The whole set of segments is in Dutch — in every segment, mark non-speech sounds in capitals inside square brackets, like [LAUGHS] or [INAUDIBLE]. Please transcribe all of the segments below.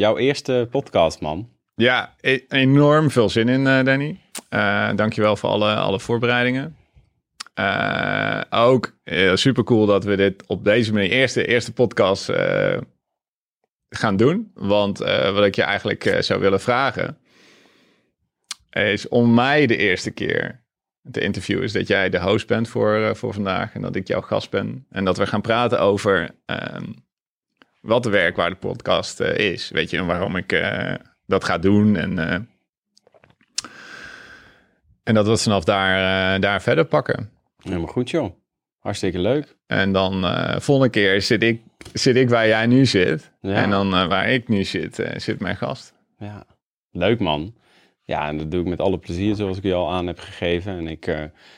Jouw eerste podcast, man. Ja, e- enorm veel zin in, eh Danny. Eh dankjewel voor alle, alle voorbereidingen. Eh, ook uh, super cool dat we dit op deze manier, eerste, eerste podcast, gaan doen. Want wat ik je eigenlijk zou willen vragen, is om mij de eerste keer te interviewen. Is dat jij de host bent voor, voor vandaag en dat ik jouw gast ben. En dat we gaan praten over ehm, wat de werkwaarde podcast eh, is. Weet je, en waarom ik eh, dat ga doen. En, eh, en dat we het vanaf daar, daar verder pakken. Helemaal goed, joh. Hartstikke leuk. En dan volgende keer zit ik, zit ik waar jij nu zit. Ja. En dan waar ik nu zit, zit mijn gast. Ja, leuk man. Ja, en dat doe ik met alle plezier zoals ik je al aan heb gegeven. En ik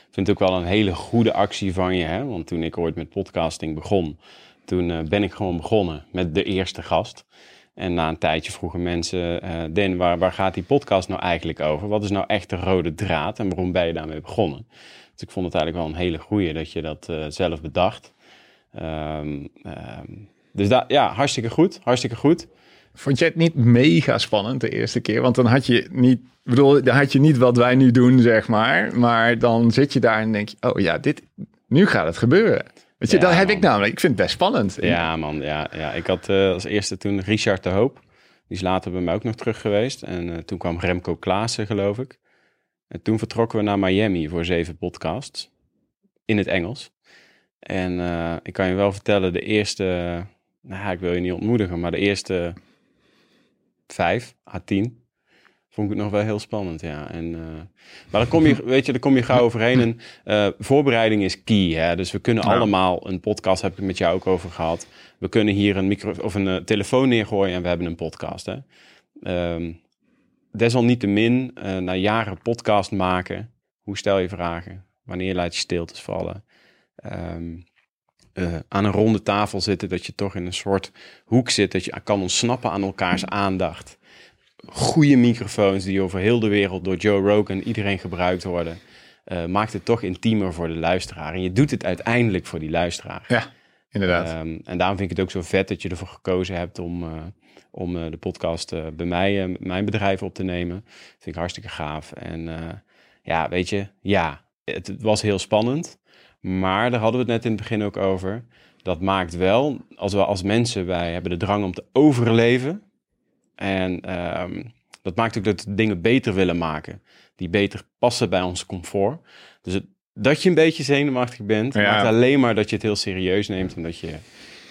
vind het ook wel een hele goede actie van je. Hè? Want toen ik ooit met podcasting begon, toen eh, ben ik gewoon begonnen met de eerste gast. En na een tijdje vroegen mensen, eh Den, waar, waar gaat die podcast nou eigenlijk over? Wat is nou echt de rode draad en waarom ben je daarmee begonnen? Dus ik vond het eigenlijk wel een hele goeie dat je dat eh, zelf bedacht. Ehm, ehm, dus da- ja, hartstikke goed, hartstikke goed. Vond jij het niet mega spannend de eerste keer? Want dan had je niet, bedoel, dan had je niet wat wij nu doen, zeg maar. Maar dan zit je daar en denk je, oh ja, dit, nu gaat het gebeuren. Weet je, Ja, dat heb man. ik namelijk. Ik vind het best spannend. Ja, man. Ja, ja. Ik had eh, als eerste toen Richard de Hoop. Die is later bij mij ook nog terug geweest. En eh, toen kwam Remco Klaassen, geloof ik. En toen vertrokken we naar Miami voor zeven podcasts. In het Engels. En eh, ik kan je wel vertellen, de eerste... Nou, ik wil je niet ontmoedigen, maar de eerste vijf à tien... Vond ik het nog wel heel spannend, ja. En, eh, maar dan kom je, [LAUGHS] weet je, dan kom je gauw overheen. En eh, voorbereiding is key, hè. Dus we kunnen Ja. allemaal een podcast, heb ik met jou ook over gehad. We kunnen hier een, micro of een eh, telefoon neergooien en we hebben een podcast, hè. Ehm, desalniettemin, na jaren podcast maken, hoe stel je vragen? Wanneer laat je stiltes vallen? Ehm, eh, aan een ronde tafel zitten, dat je toch in een soort hoek zit, dat je kan ontsnappen aan elkaars aandacht. Goede microfoons die over heel de wereld door Joe Rogan iedereen gebruikt worden, eh, maakt het toch intiemer voor de luisteraar. En je doet het uiteindelijk voor die luisteraar. Ja, inderdaad. Ehm, en daarom vind ik het ook zo vet dat je ervoor gekozen hebt om, eh, om eh, de podcast bij mij, met mijn bedrijf op te nemen. vind ik hartstikke gaaf. En ja, weet je, ja, het, het was heel spannend. Maar daar hadden we het net in het begin ook over. Dat maakt wel, als we als mensen, wij hebben de drang om te overleven. En ehm, dat maakt ook dat we dingen beter willen maken. Die beter passen bij ons comfort. Dus het, dat je een beetje zenuwachtig bent, Ja. maakt alleen maar dat je het heel serieus neemt. En dat je,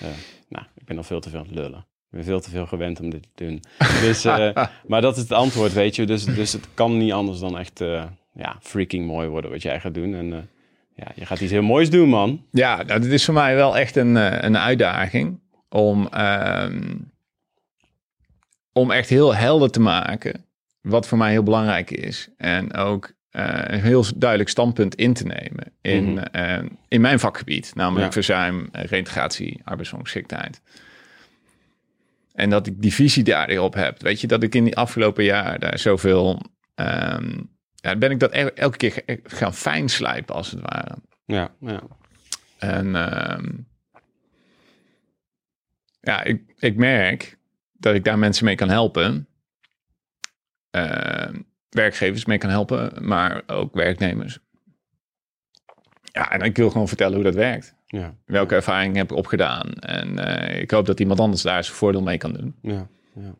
eh, nou, ik ben al veel te veel aan het lullen. Ik ben veel te veel gewend om dit te doen. [LAUGHS] Dus, eh, maar dat is het antwoord, weet je. Dus, dus het kan niet anders dan echt eh, ja, freaking mooi worden wat jij gaat doen. En ja, je gaat iets heel moois doen, man. Ja, nou, dit is voor mij wel echt een, een uitdaging om, ehm, om echt heel helder te maken wat voor mij heel belangrijk is. En ook eh, een heel duidelijk standpunt in te nemen in, Mhm. eh, in mijn vakgebied, namelijk Ja. verzuim, eh, reintegratie, arbeidsongeschiktheid. En dat ik die visie daarop heb. Weet je, dat ik in die afgelopen jaar daar zoveel... ehm ja, ben ik dat el- elke keer gaan fijn slijpen, als het ware. Ja, ja. En ehm, ja, ik, ik merk dat ik daar mensen mee kan helpen. Ehm, werkgevers mee kan helpen, maar ook werknemers. Ja, en ik wil gewoon vertellen hoe dat werkt. ja. Welke ervaring heb ik opgedaan. En eh, ik hoop dat iemand anders daar zijn voordeel mee kan doen. Ja, ja.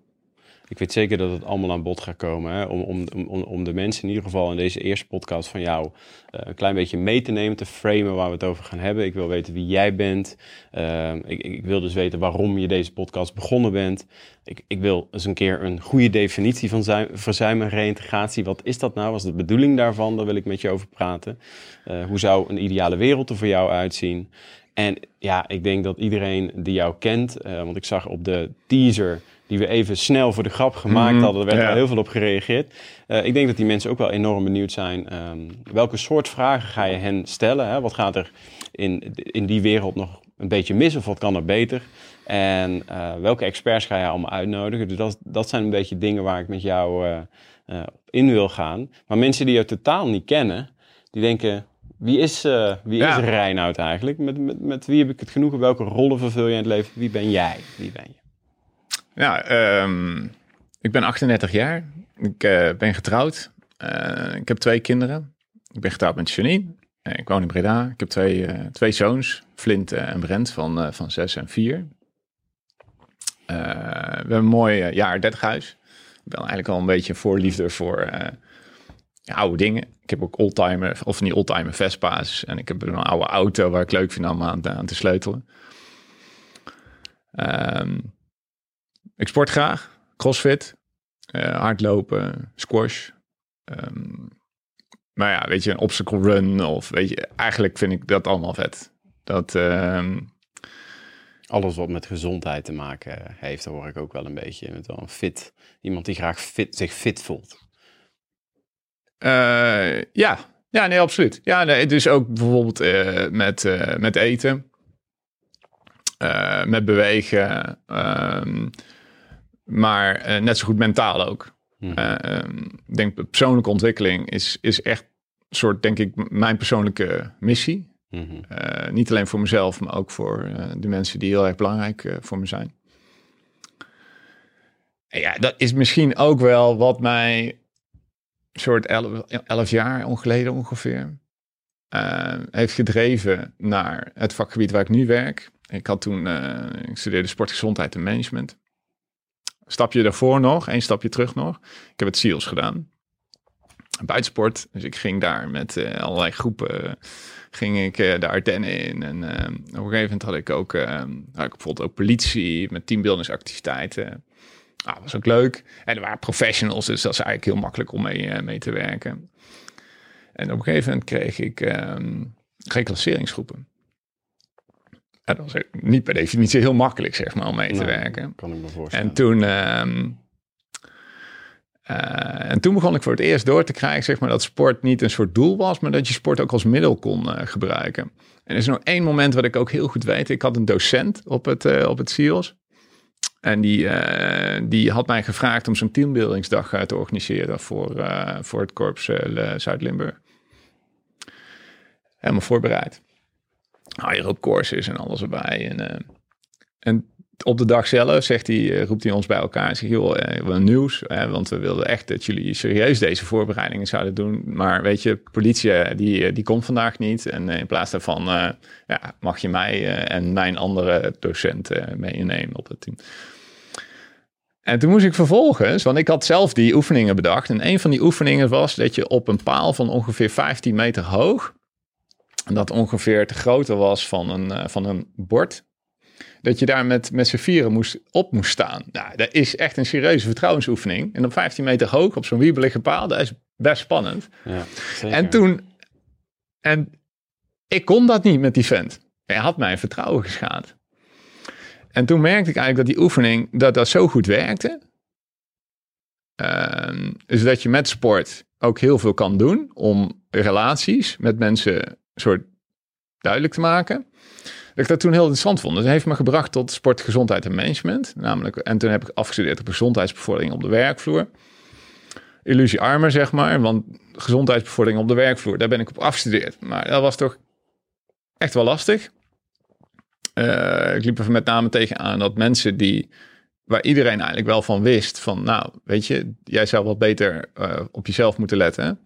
Ik weet zeker dat het allemaal aan bod gaat komen. Hè? Om, om, om, om de mensen in ieder geval in deze eerste podcast van jou eh, een klein beetje mee te nemen, te framen waar we het over gaan hebben. Ik wil weten wie jij bent. Eh, ik, ik wil dus weten waarom je deze podcast begonnen bent. Ik, ik wil eens een keer een goede definitie van zuim- verzuim en reïntegratie. Wat is dat nou? Wat is de bedoeling daarvan? Daar wil ik met je over praten. Eh, hoe zou een ideale wereld er voor jou uitzien? En ja, ik denk dat iedereen die jou kent, eh, want ik zag op de teaser die we even snel voor de grap gemaakt Mhm, hadden. Er werd ja. al heel veel op gereageerd. Eh, ik denk dat die mensen ook wel enorm benieuwd zijn. ehm, welke soort vragen ga je hen stellen? Hè? Wat gaat er in, in die wereld nog een beetje mis of wat kan er beter? En eh, welke experts ga je allemaal uitnodigen? Dus dat, dat zijn een beetje dingen waar ik met jou op in wil gaan. Maar mensen die je totaal niet kennen, die denken... Wie is, wie Ja. is Reinoud eigenlijk? Met, met, met wie heb ik het genoegen? Welke rollen vervul je in het leven? Wie ben jij? Wie ben je? Ja, ehm, ik ben 38 jaar. Ik eh, ben getrouwd. Eh, ik heb twee kinderen. Ik ben getrouwd met Janine. Eh, ik woon in Breda. Ik heb twee, twee zoons, Flint en Brent, van, van 6 en 4. we hebben een mooi jaar 30 huis. Ik ben eigenlijk al een beetje een voorliefde voor oude dingen. Ik heb ook oldtimer, of niet oldtimer Vespa's. En ik heb een oude auto waar ik leuk vind om aan, aan te sleutelen. Ehm, ik sport graag. Crossfit. eh, hardlopen. Squash. Ehm, maar ja, weet je, een obstacle run. Of weet je, eigenlijk vind ik dat allemaal vet. Dat, ehm, Alles wat met gezondheid te maken heeft, daar hoor ik ook wel een beetje. Met wel een fit, iemand die graag fit, zich fit voelt. Eh, ja. ja, nee, absoluut. Ja, nee, dus ook bijvoorbeeld eh, met, met eten, met bewegen, ehm, maar eh, net zo goed mentaal ook. Mhm. Eh, ehm, ik denk persoonlijke ontwikkeling is, is echt een soort, denk ik, mijn persoonlijke missie. Mhm. Eh, niet alleen voor mezelf, maar ook voor de mensen die heel erg belangrijk voor me zijn. En ja, dat is misschien ook wel wat mij soort elf, elf jaar geleden ongeveer heeft gedreven naar het vakgebied waar ik nu werk. Ik had toen, ik studeerde sportgezondheid en management. Stapje daarvoor nog, één stapje terug nog. Ik heb het SEALS gedaan. Buitensport. Dus ik ging daar met eh, allerlei groepen eh, ging ik eh, de Ardennen in. En op een gegeven moment had ik ook, bijvoorbeeld ook politie met teambuildingsactiviteiten. Ah, was ook leuk. En er waren professionals, dus dat is eigenlijk heel makkelijk om mee, mee te werken. En op een gegeven moment kreeg ik ehm reclasseringsgroepen. Dat was niet per definitie heel makkelijk, zeg maar, om mee te Nou, werken. Kan ik me voorstellen. En toen, ehm, eh, en toen begon ik voor het eerst door te krijgen zeg maar, dat sport niet een soort doel was, maar dat je sport ook als middel kon eh, gebruiken. En er is nog één moment wat ik ook heel goed weet. Ik had een docent op het, eh op het SIOS. En die, die had mij gevraagd om zo'n teambuildingsdag eh, te organiseren voor, voor het korps Zuid-Limburg. Helemaal voorbereid. Ook courses en alles erbij. En, eh, en op de dag zelf zegt hij, eh, roept hij ons bij elkaar en zegt, joh, eh, nieuws. Want we wilden echt dat jullie serieus deze voorbereidingen zouden doen. Maar weet je, politie die, die komt vandaag niet. En in plaats daarvan ja, mag je mij en mijn andere docent eh, meenemen op het team. En toen moest ik vervolgens, want ik had zelf die oefeningen bedacht. En een van die oefeningen was dat je op een paal van ongeveer 15 meter hoog, dat ongeveer te grootte was van een, eh, van een bord, dat je daar met, met z'n vieren moest, op moest staan. Nou, dat is echt een serieuze vertrouwensoefening. En op 15 meter hoog, op zo'n wiebelige paal, dat is best spannend. Ja. En toen, en ik kon dat niet met die vent. Hij had mijn vertrouwen geschaad. En toen merkte ik eigenlijk dat die oefening, dat dat zo goed werkte. Ehm, dus dat je met sport ook heel veel kan doen om relaties met mensen soort duidelijk te maken. Dat ik dat toen heel interessant vond. Dat heeft me gebracht tot sport, gezondheid en management. Namelijk, en toen heb ik afgestudeerd op gezondheidsbevordering op de werkvloer. Illusie armer, zeg maar. Want gezondheidsbevordering op de werkvloer, daar ben ik op afgestudeerd. Maar dat was toch echt wel lastig. Eh, ik liep er met name tegenaan dat mensen die, waar iedereen eigenlijk wel van wist, van nou, weet je, jij zou wat beter eh, op jezelf moeten letten.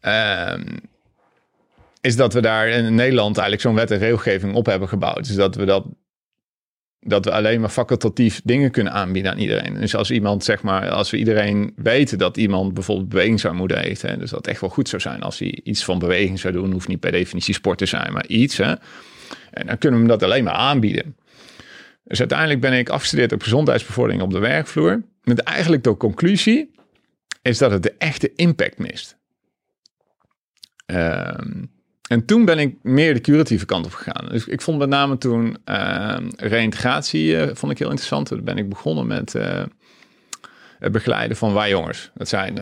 Ehm, is dat we daar in Nederland eigenlijk zo'n wet en regelgeving op hebben gebouwd. Dus dat we dat dat we alleen maar facultatief dingen kunnen aanbieden aan iedereen. Dus als iemand, zeg maar, als we iedereen weten dat iemand bijvoorbeeld bewegingsarmoede heeft, hè, dus dat echt wel goed zou zijn als hij iets van beweging zou doen, hoeft niet per definitie sport te zijn, maar iets. Hè, en dan kunnen we hem dat alleen maar aanbieden. Dus uiteindelijk ben ik afgestudeerd op gezondheidsbevordering op de werkvloer. Met eigenlijk de conclusie is dat het de echte impact mist. Ehm, en toen ben ik meer de curatieve kant op gegaan. Dus ik vond met name toen uh, reïntegratie uh, vond ik heel interessant. Toen ben ik begonnen met uh, het begeleiden van wij jongens. Dat zijn,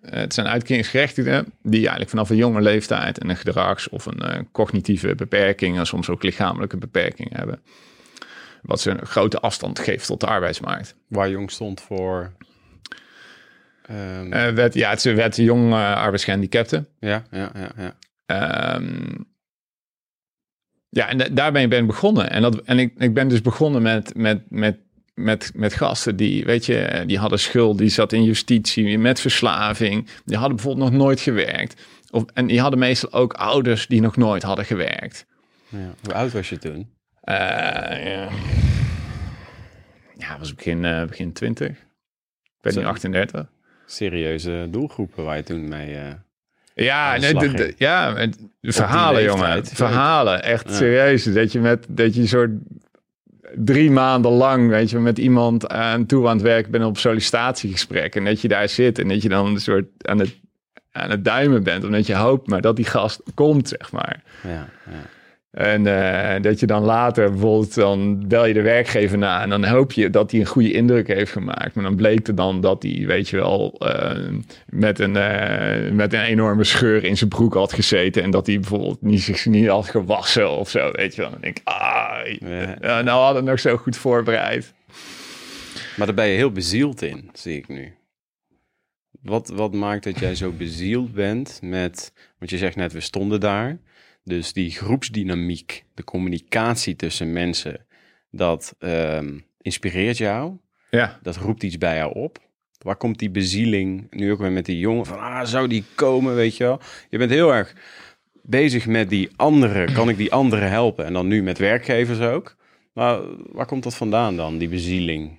het zijn uitkeringsgerechtigden die eigenlijk vanaf een jonge leeftijd een gedrags- of een cognitieve beperking en soms ook lichamelijke beperking hebben. Wat ze een grote afstand geeft tot de arbeidsmarkt. Waar jong stond voor Um, uh, ja, het wet jong uh, arbeidsgehandicapten. Ja, ja, ja. ja. Um, ja, en daar ben ik begonnen. En, dat, en ik, ik ben dus begonnen met, met, met, met, met gasten die, weet je, die hadden schuld, die zat in justitie, met verslaving. Die hadden bijvoorbeeld nog nooit gewerkt. Of, en die hadden meestal ook ouders die nog nooit hadden gewerkt. Ja, hoe oud was je toen? Uh, ja. ja, was begin, uh, begin 20. Ik ben nu 38 serieuze doelgroepen waar je toen mee. Uh, ja, nee, de, de, ja, verhalen, jongen. Verhalen, echt serieus. Dat je met dat je soort drie maanden lang, weet je, met iemand aan toe aan het werken bent op sollicitatiegesprek. En dat je daar zit en dat je dan een soort aan het, aan het duimen bent. Omdat je hoopt maar dat die gast komt, zeg maar. Ja, ja. En uh, dat je dan later bijvoorbeeld, dan bel je de werkgever na en dan hoop je dat hij een goede indruk heeft gemaakt. Maar dan bleek er dan dat hij, weet je wel, uh, met, een, uh, met een enorme scheur in zijn broek had gezeten. En dat hij bijvoorbeeld niet, zich niet had gewassen of zo, weet je wel. Dan denk ik, ah, ja. nou hadden we nog zo goed voorbereid. Maar daar ben je heel bezield in, zie ik nu. Wat, wat maakt dat jij zo bezield bent met, want je zegt net, we stonden daar. Dus die groepsdynamiek, de communicatie tussen mensen, dat um, inspireert jou. Ja. Dat roept iets bij jou op. Waar komt die bezieling nu ook weer met die jongen van, ah, zou die komen, weet je wel? Je bent heel erg bezig met die anderen. Kan ik die anderen helpen? En dan nu met werkgevers ook. Maar waar komt dat vandaan dan, die bezieling?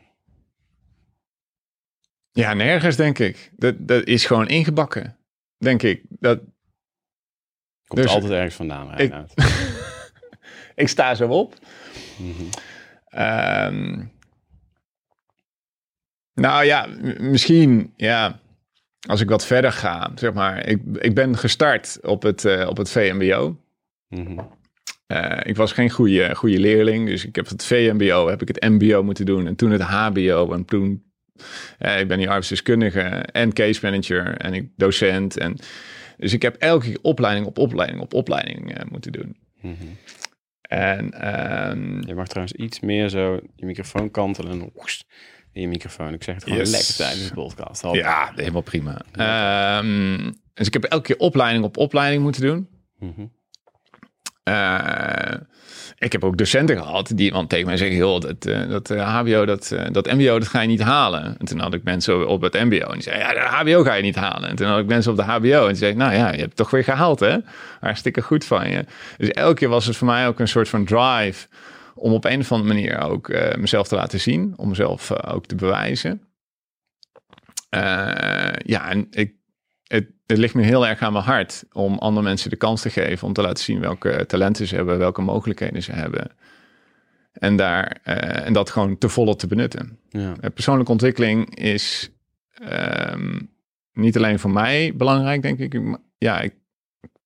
Ja, nergens denk ik. Dat, dat is gewoon ingebakken, denk ik. Dat, Komt dus, altijd ergens vandaan, ik, [LAUGHS] ik sta zo op. Mm -hmm. um, nou ja, misschien, ja, als ik wat verder ga, zeg maar. Ik, ik ben gestart op het, uh, op het VMBO. Mm -hmm. uh, ik was geen goede, goede leerling, dus ik heb het VMBO, heb ik het MBO moeten doen en toen het HBO en toen, uh, ik ben hier arbeidsdeskundige en case manager en ik docent en dus ik heb elke keer opleiding op opleiding op opleiding uh, moeten doen. Mm -hmm. En, um, je mag trouwens iets meer zo je microfoon kantelen en in je microfoon. Ik zeg het gewoon yes. lekker tijdens de podcast. Hop. Ja, helemaal prima. Ja. Um, dus ik heb elke keer opleiding op opleiding moeten doen. Mm -hmm. uh, ik heb ook docenten gehad die iemand tegen mij zeggen: joh, dat, uh, dat HBO, dat, uh, dat MBO, dat ga je niet halen. En toen had ik mensen op het MBO en die zeiden: ja, de HBO ga je niet halen. En toen had ik mensen op de HBO en zeiden: nou ja, je hebt toch weer gehaald, hè? Hartstikke goed van je. Dus elke keer was het voor mij ook een soort van drive om op een of andere manier ook mezelf te laten zien, om mezelf ook te bewijzen. ja, en ik het, het, ligt me heel erg aan mijn hart om andere mensen de kans te geven om te laten zien welke talenten ze hebben, welke mogelijkheden ze hebben. En, daar, uh, en dat gewoon te volle te benutten. Ja. Uh, persoonlijke ontwikkeling is um, niet alleen voor mij belangrijk, denk ik. Ja, ik,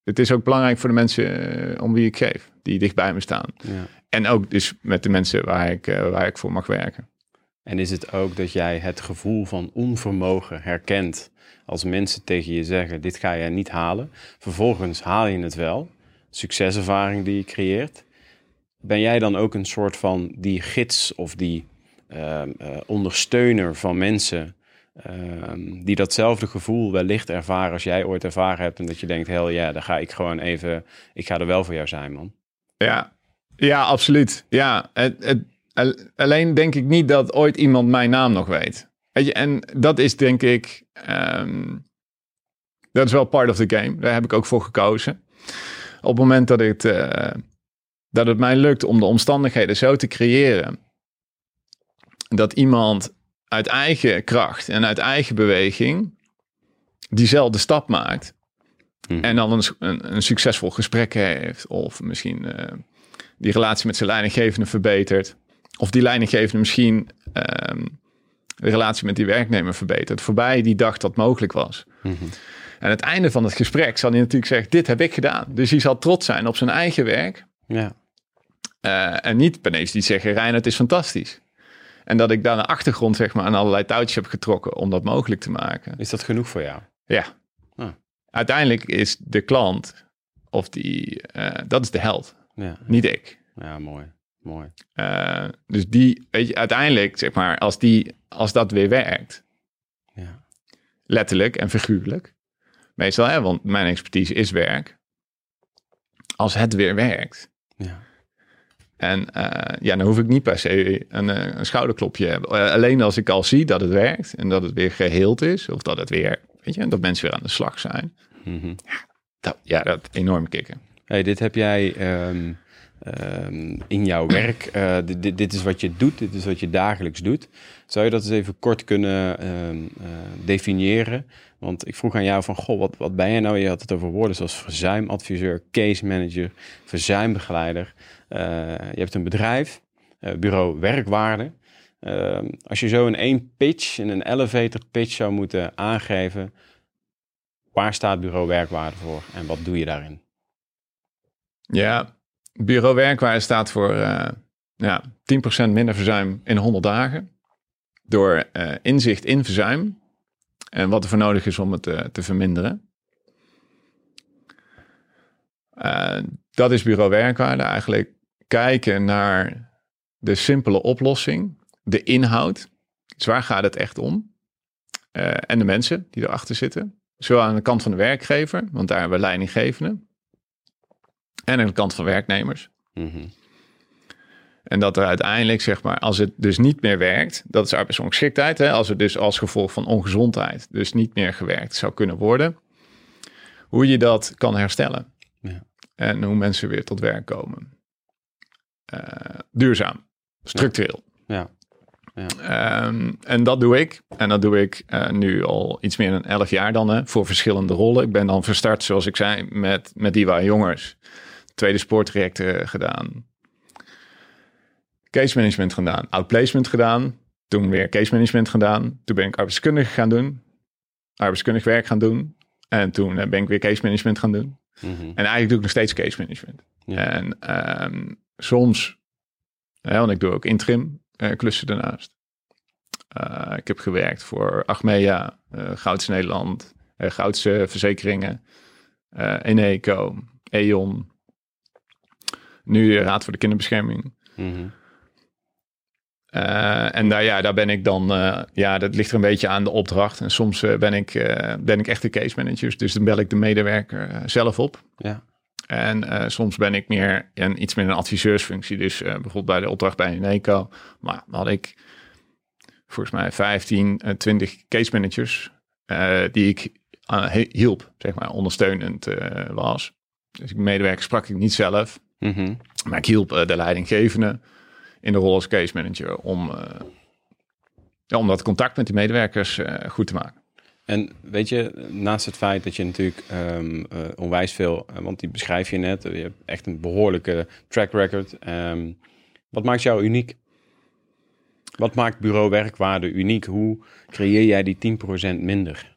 het is ook belangrijk voor de mensen uh, om wie ik geef, die dicht bij me staan. Ja. En ook dus met de mensen waar ik, waar ik voor mag werken. En is het ook dat jij het gevoel van onvermogen herkent als mensen tegen je zeggen: dit ga je niet halen. Vervolgens haal je het wel. Succeservaring die je creëert. Ben jij dan ook een soort van die gids of die uh, uh, ondersteuner van mensen uh, die datzelfde gevoel wellicht ervaren als jij ooit ervaren hebt en dat je denkt: hel ja, dan ga ik gewoon even, ik ga er wel voor jou zijn, man. Ja, ja, absoluut. Ja, het, het, alleen denk ik niet dat ooit iemand mijn naam nog weet. Weet je, en dat is denk ik, um, dat is wel part of the game. Daar heb ik ook voor gekozen. Op het moment dat het, uh, dat het mij lukt om de omstandigheden zo te creëren dat iemand uit eigen kracht en uit eigen beweging diezelfde stap maakt. Hmm. En dan een, een, een, succesvol gesprek heeft. Of misschien uh, die relatie met zijn leidinggevende verbetert. Of die leidinggevende misschien um, de relatie met die werknemer verbeterd. Voorbij die dacht dat mogelijk was. Mm En aan het einde van het gesprek zal hij natuurlijk zeggen, dit heb ik gedaan. Dus hij zal trots zijn op zijn eigen werk. Ja. Uh, en niet per die zeggen, Rijn, het is fantastisch. En dat ik daar de achtergrond zeg maar aan allerlei touwtjes heb getrokken om dat mogelijk te maken. Is dat genoeg voor jou? Ja. Ah. Uiteindelijk is de klant, of die, uh, dat is de held. Ja. Niet ik. Ja, mooi. Mooi. Uh, dus die, weet je, uiteindelijk, zeg maar, als, die, als dat weer werkt, ja. letterlijk en figuurlijk, meestal, hè, want mijn expertise is werk. Als het weer werkt, ja. En uh, ja, dan hoef ik niet per se een, eh, een schouderklopje hebben. Alleen als ik al zie dat het werkt en dat het weer geheeld is, of dat het weer, weet je, dat mensen weer aan de slag zijn. Mm -hmm. ja, dat, ja, dat enorm kicken. Hey, dit heb jij um, um, in jouw werk. Uh, dit, dit, is wat je doet, dit is wat je dagelijks doet. Zou je dat eens even kort kunnen um, uh, definiëren? Want ik vroeg aan jou van, goh, wat, wat ben je nou? Je had het over woorden zoals verzuimadviseur, case manager, verzuimbegeleider. Uh, je hebt een bedrijf, bureau werkwaarde. Uh, als je zo in één pitch, in een elevator pitch zou moeten aangeven, waar staat bureau werkwaarde voor en wat doe je daarin? Ja, bureau werkwaarde staat voor ja, 10% minder verzuim in 100 dagen. Door inzicht in verzuim en wat er voor nodig is om het te, te verminderen. dat is bureau werkwaarde eigenlijk kijken naar de simpele oplossing, de inhoud. Dus waar gaat het echt om? Uh, en de mensen die erachter zitten. Zowel aan de kant van de werkgever, want daar hebben we leidinggevenden. En aan de kant van werknemers. Mm En dat er uiteindelijk, zeg maar, als het dus niet meer werkt, dat is arbeidsongeschiktheid, hè, als het dus als gevolg van ongezondheid dus niet meer gewerkt zou kunnen worden, hoe je dat kan herstellen. Ja. En hoe mensen weer tot werk komen. Eh, duurzaam, structureel. Ja. ja. Ehm, en dat doe ik. En dat doe ik uh, nu al iets meer dan elf jaar dan, hè, voor verschillende rollen. Ik ben dan verstart, zoals ik zei, met, met Diva Jongers. Tweede sporttrajecten gedaan. Case management gedaan. Outplacement gedaan. Toen weer case management gedaan. Toen ben ik arbeidskundig gaan doen. Arbeidskundig werk gaan doen. En toen eh, ben ik weer case management gaan doen. Mm -hmm. En eigenlijk doe ik nog steeds case management. Ja. En um, soms, ja, want ik doe ook interim klussen daarnaast. Uh, ik heb gewerkt voor Achmea, uh, Gouds Nederland, Goudse Verzekeringen, Eneco, E.ON. Nu Raad voor de Kinderbescherming. Mm en daar, ja, daar ben ik dan, ja, dat ligt er een beetje aan de opdracht. En soms ben, ik, ben ik echt de case manager, dus dan bel ik de medewerker zelf op. Ja. En uh, soms ben ik meer in, iets meer een adviseursfunctie. Dus uh, bijvoorbeeld bij de opdracht bij Eneco. Maar had ik volgens mij 15, uh, 20 case managers die ik hielp, zeg maar, ondersteunend was. Dus ik medewerker sprak ik niet zelf. Mm -hmm. Maar ik hielp de leidinggevende in de rol als case manager om, ja, om dat contact met die medewerkers goed te maken. En weet je, naast het feit dat je natuurlijk um, uh, onwijs veel, uh, want die beschrijf je net, je hebt echt een behoorlijke track record. Um, wat maakt jou uniek? Wat maakt bureau werkwaarde uniek? Hoe creëer jij die 10% minder?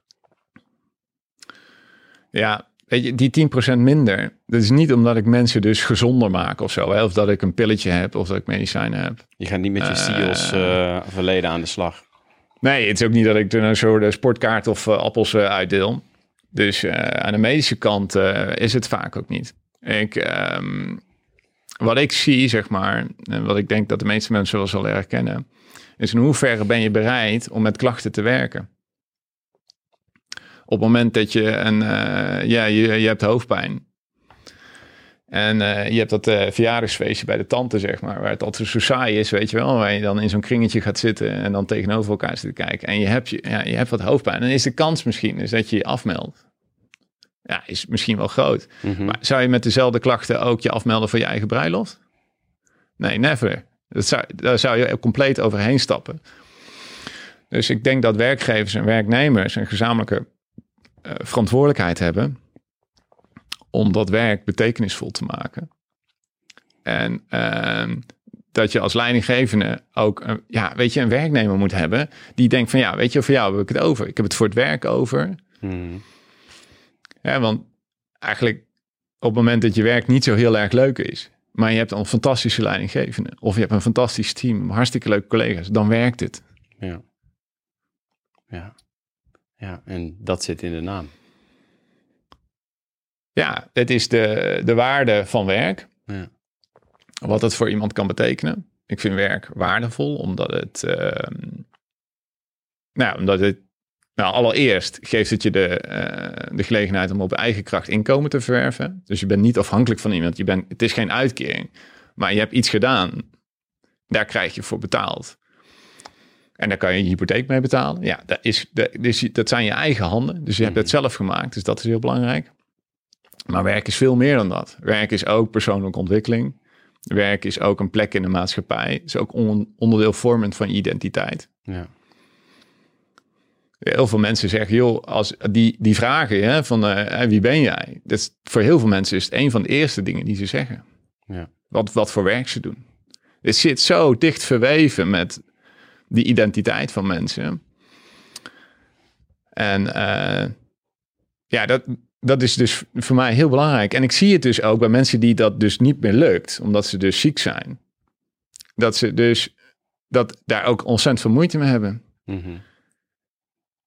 Ja, weet je, die 10% minder, dat is niet omdat ik mensen dus gezonder maak of zo. Hè? Of dat ik een pilletje heb of dat ik medicijnen heb. Je gaat niet met je SEALS uh, verleden aan de slag. Nee, het is ook niet dat ik er zo de sportkaart of uh, appels uh, uitdeel. Dus uh, aan de medische kant is het vaak ook niet. Ik, um, wat ik zie, zeg maar, en wat ik denk dat de meeste mensen wel zullen herkennen, is in hoeverre ben je bereid om met klachten te werken? Op het moment dat je een, ja, je, je hebt hoofdpijn, en uh, je hebt dat uh, verjaardagsfeestje bij de tante, zeg maar, waar het altijd zo saai is, weet je wel. Waar je dan in zo'n kringetje gaat zitten en dan tegenover elkaar zit te kijken. En je hebt, je, ja, je hebt wat hoofdpijn. En dan is de kans misschien is dat je je afmeldt. Ja, is misschien wel groot. Mm -hmm. Maar zou je met dezelfde klachten ook je afmelden voor je eigen bruiloft? Nee, never. Dat zou, daar zou je compleet overheen stappen. Dus ik denk dat werkgevers en werknemers een gezamenlijke uh, verantwoordelijkheid hebben om dat werk betekenisvol te maken. En uh, dat je als leidinggevende ook een, ja, weet je, een werknemer moet hebben die denkt van ja, weet je, voor jou heb ik het over. Ik heb het voor het werk over. Hmm. Ja, want eigenlijk op het moment dat je werk niet zo heel erg leuk is, maar je hebt een fantastische leidinggevende of je hebt een fantastisch team, hartstikke leuke collega's, dan werkt het. Ja. Ja. Ja, en dat zit in de naam. Ja, het is de, de waarde van werk. Ja. Wat het voor iemand kan betekenen. Ik vind werk waardevol, omdat het... ehm, nou, omdat het... Nou, allereerst geeft het je de, eh, de gelegenheid om op eigen kracht inkomen te verwerven. Dus je bent niet afhankelijk van iemand. Je bent, het is geen uitkering. Maar je hebt iets gedaan. Daar krijg je voor betaald. En daar kan je je hypotheek mee betalen. Ja, dat, is, dat, is, dat zijn je eigen handen. Dus je hebt het zelf gemaakt. Dus dat is heel belangrijk. Maar werk is veel meer dan dat. Werk is ook persoonlijke ontwikkeling. Werk is ook een plek in de maatschappij. is ook on- onderdeel vormend van je identiteit. Ja. Heel veel mensen zeggen, joh, als die, die vragen hè, van eh, wie ben jij? Dat is, voor heel veel mensen is het een van de eerste dingen die ze zeggen. Ja. Wat, wat voor werk ze doen. Het zit zo dicht verweven met die identiteit van mensen. En eh, ja, dat, dat is dus voor mij heel belangrijk. En ik zie het dus ook bij mensen die dat dus niet meer lukt, omdat ze dus ziek zijn. Dat ze dus dat daar ook ontzettend veel moeite mee hebben. Mhm.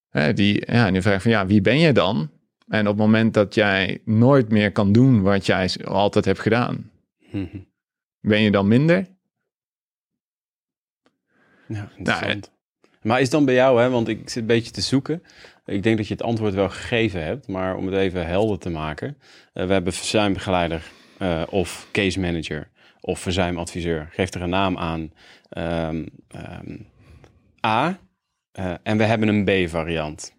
Hè, die, ja, die vraag van ja, wie ben je dan? En op het moment dat jij nooit meer kan doen wat jij altijd hebt gedaan, Mhm. ben je dan minder? Ja, interessant. maar is dan bij jou, hè, want ik zit een beetje te zoeken. Ik denk dat je het antwoord wel gegeven hebt, maar om het even helder te maken. eh, we hebben verzuimbegeleider eh, of case manager of verzuimadviseur. Geef er een naam aan. Ehm, ehm, A. eh, en we hebben een B-variant.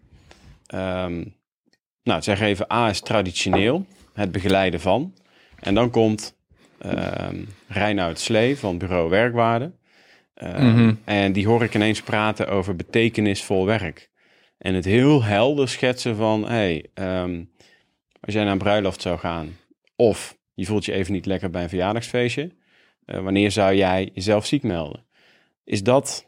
Ehm, nou, zeg even A is traditioneel, het begeleiden van. En dan komt ehm Reinoud Slee van Bureau Werkwaarde. Mhm. En die hoor ik ineens praten over betekenisvol werk. En het heel helder schetsen van, hey, ehm, als jij naar een bruiloft zou gaan, of je voelt je even niet lekker bij een verjaardagsfeestje, eh, wanneer zou jij jezelf ziek melden? Is dat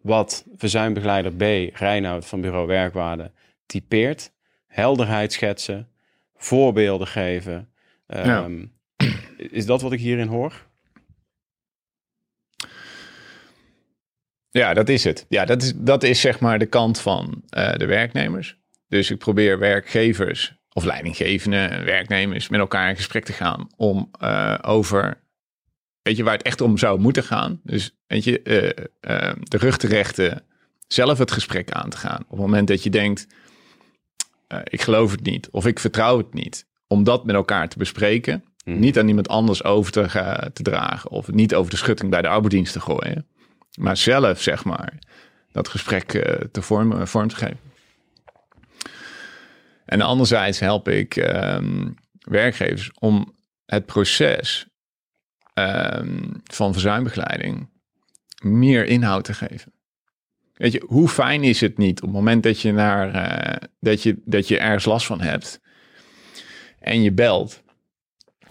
wat verzuimbegeleider B, Reinoud van Bureau Werkwaarde, typeert? Helderheid schetsen, voorbeelden geven. Ehm, Is dat wat ik hierin hoor? Ja, dat is het. Ja, dat is, dat is zeg maar de kant van eh, de werknemers. Dus ik probeer werkgevers of leidinggevenden en werknemers met elkaar in gesprek te gaan om eh, over, weet je, waar het echt om zou moeten gaan. Dus weet je, eh, de rug te rechten, zelf het gesprek aan te gaan. Op het moment dat je denkt, ik geloof het niet of ik vertrouw het niet, om dat met elkaar te bespreken. Niet aan iemand anders over te, te dragen of niet over de schutting bij de arbeidsdienst te gooien. Maar zelf, zeg maar, dat gesprek eh, te vormen, vorm te geven. En anderzijds help ik ehm, werkgevers om het proces ehm, van verzuimbegeleiding meer inhoud te geven. Weet je, hoe fijn is het niet op het moment dat je, naar, eh, dat je, dat je ergens last van hebt en je belt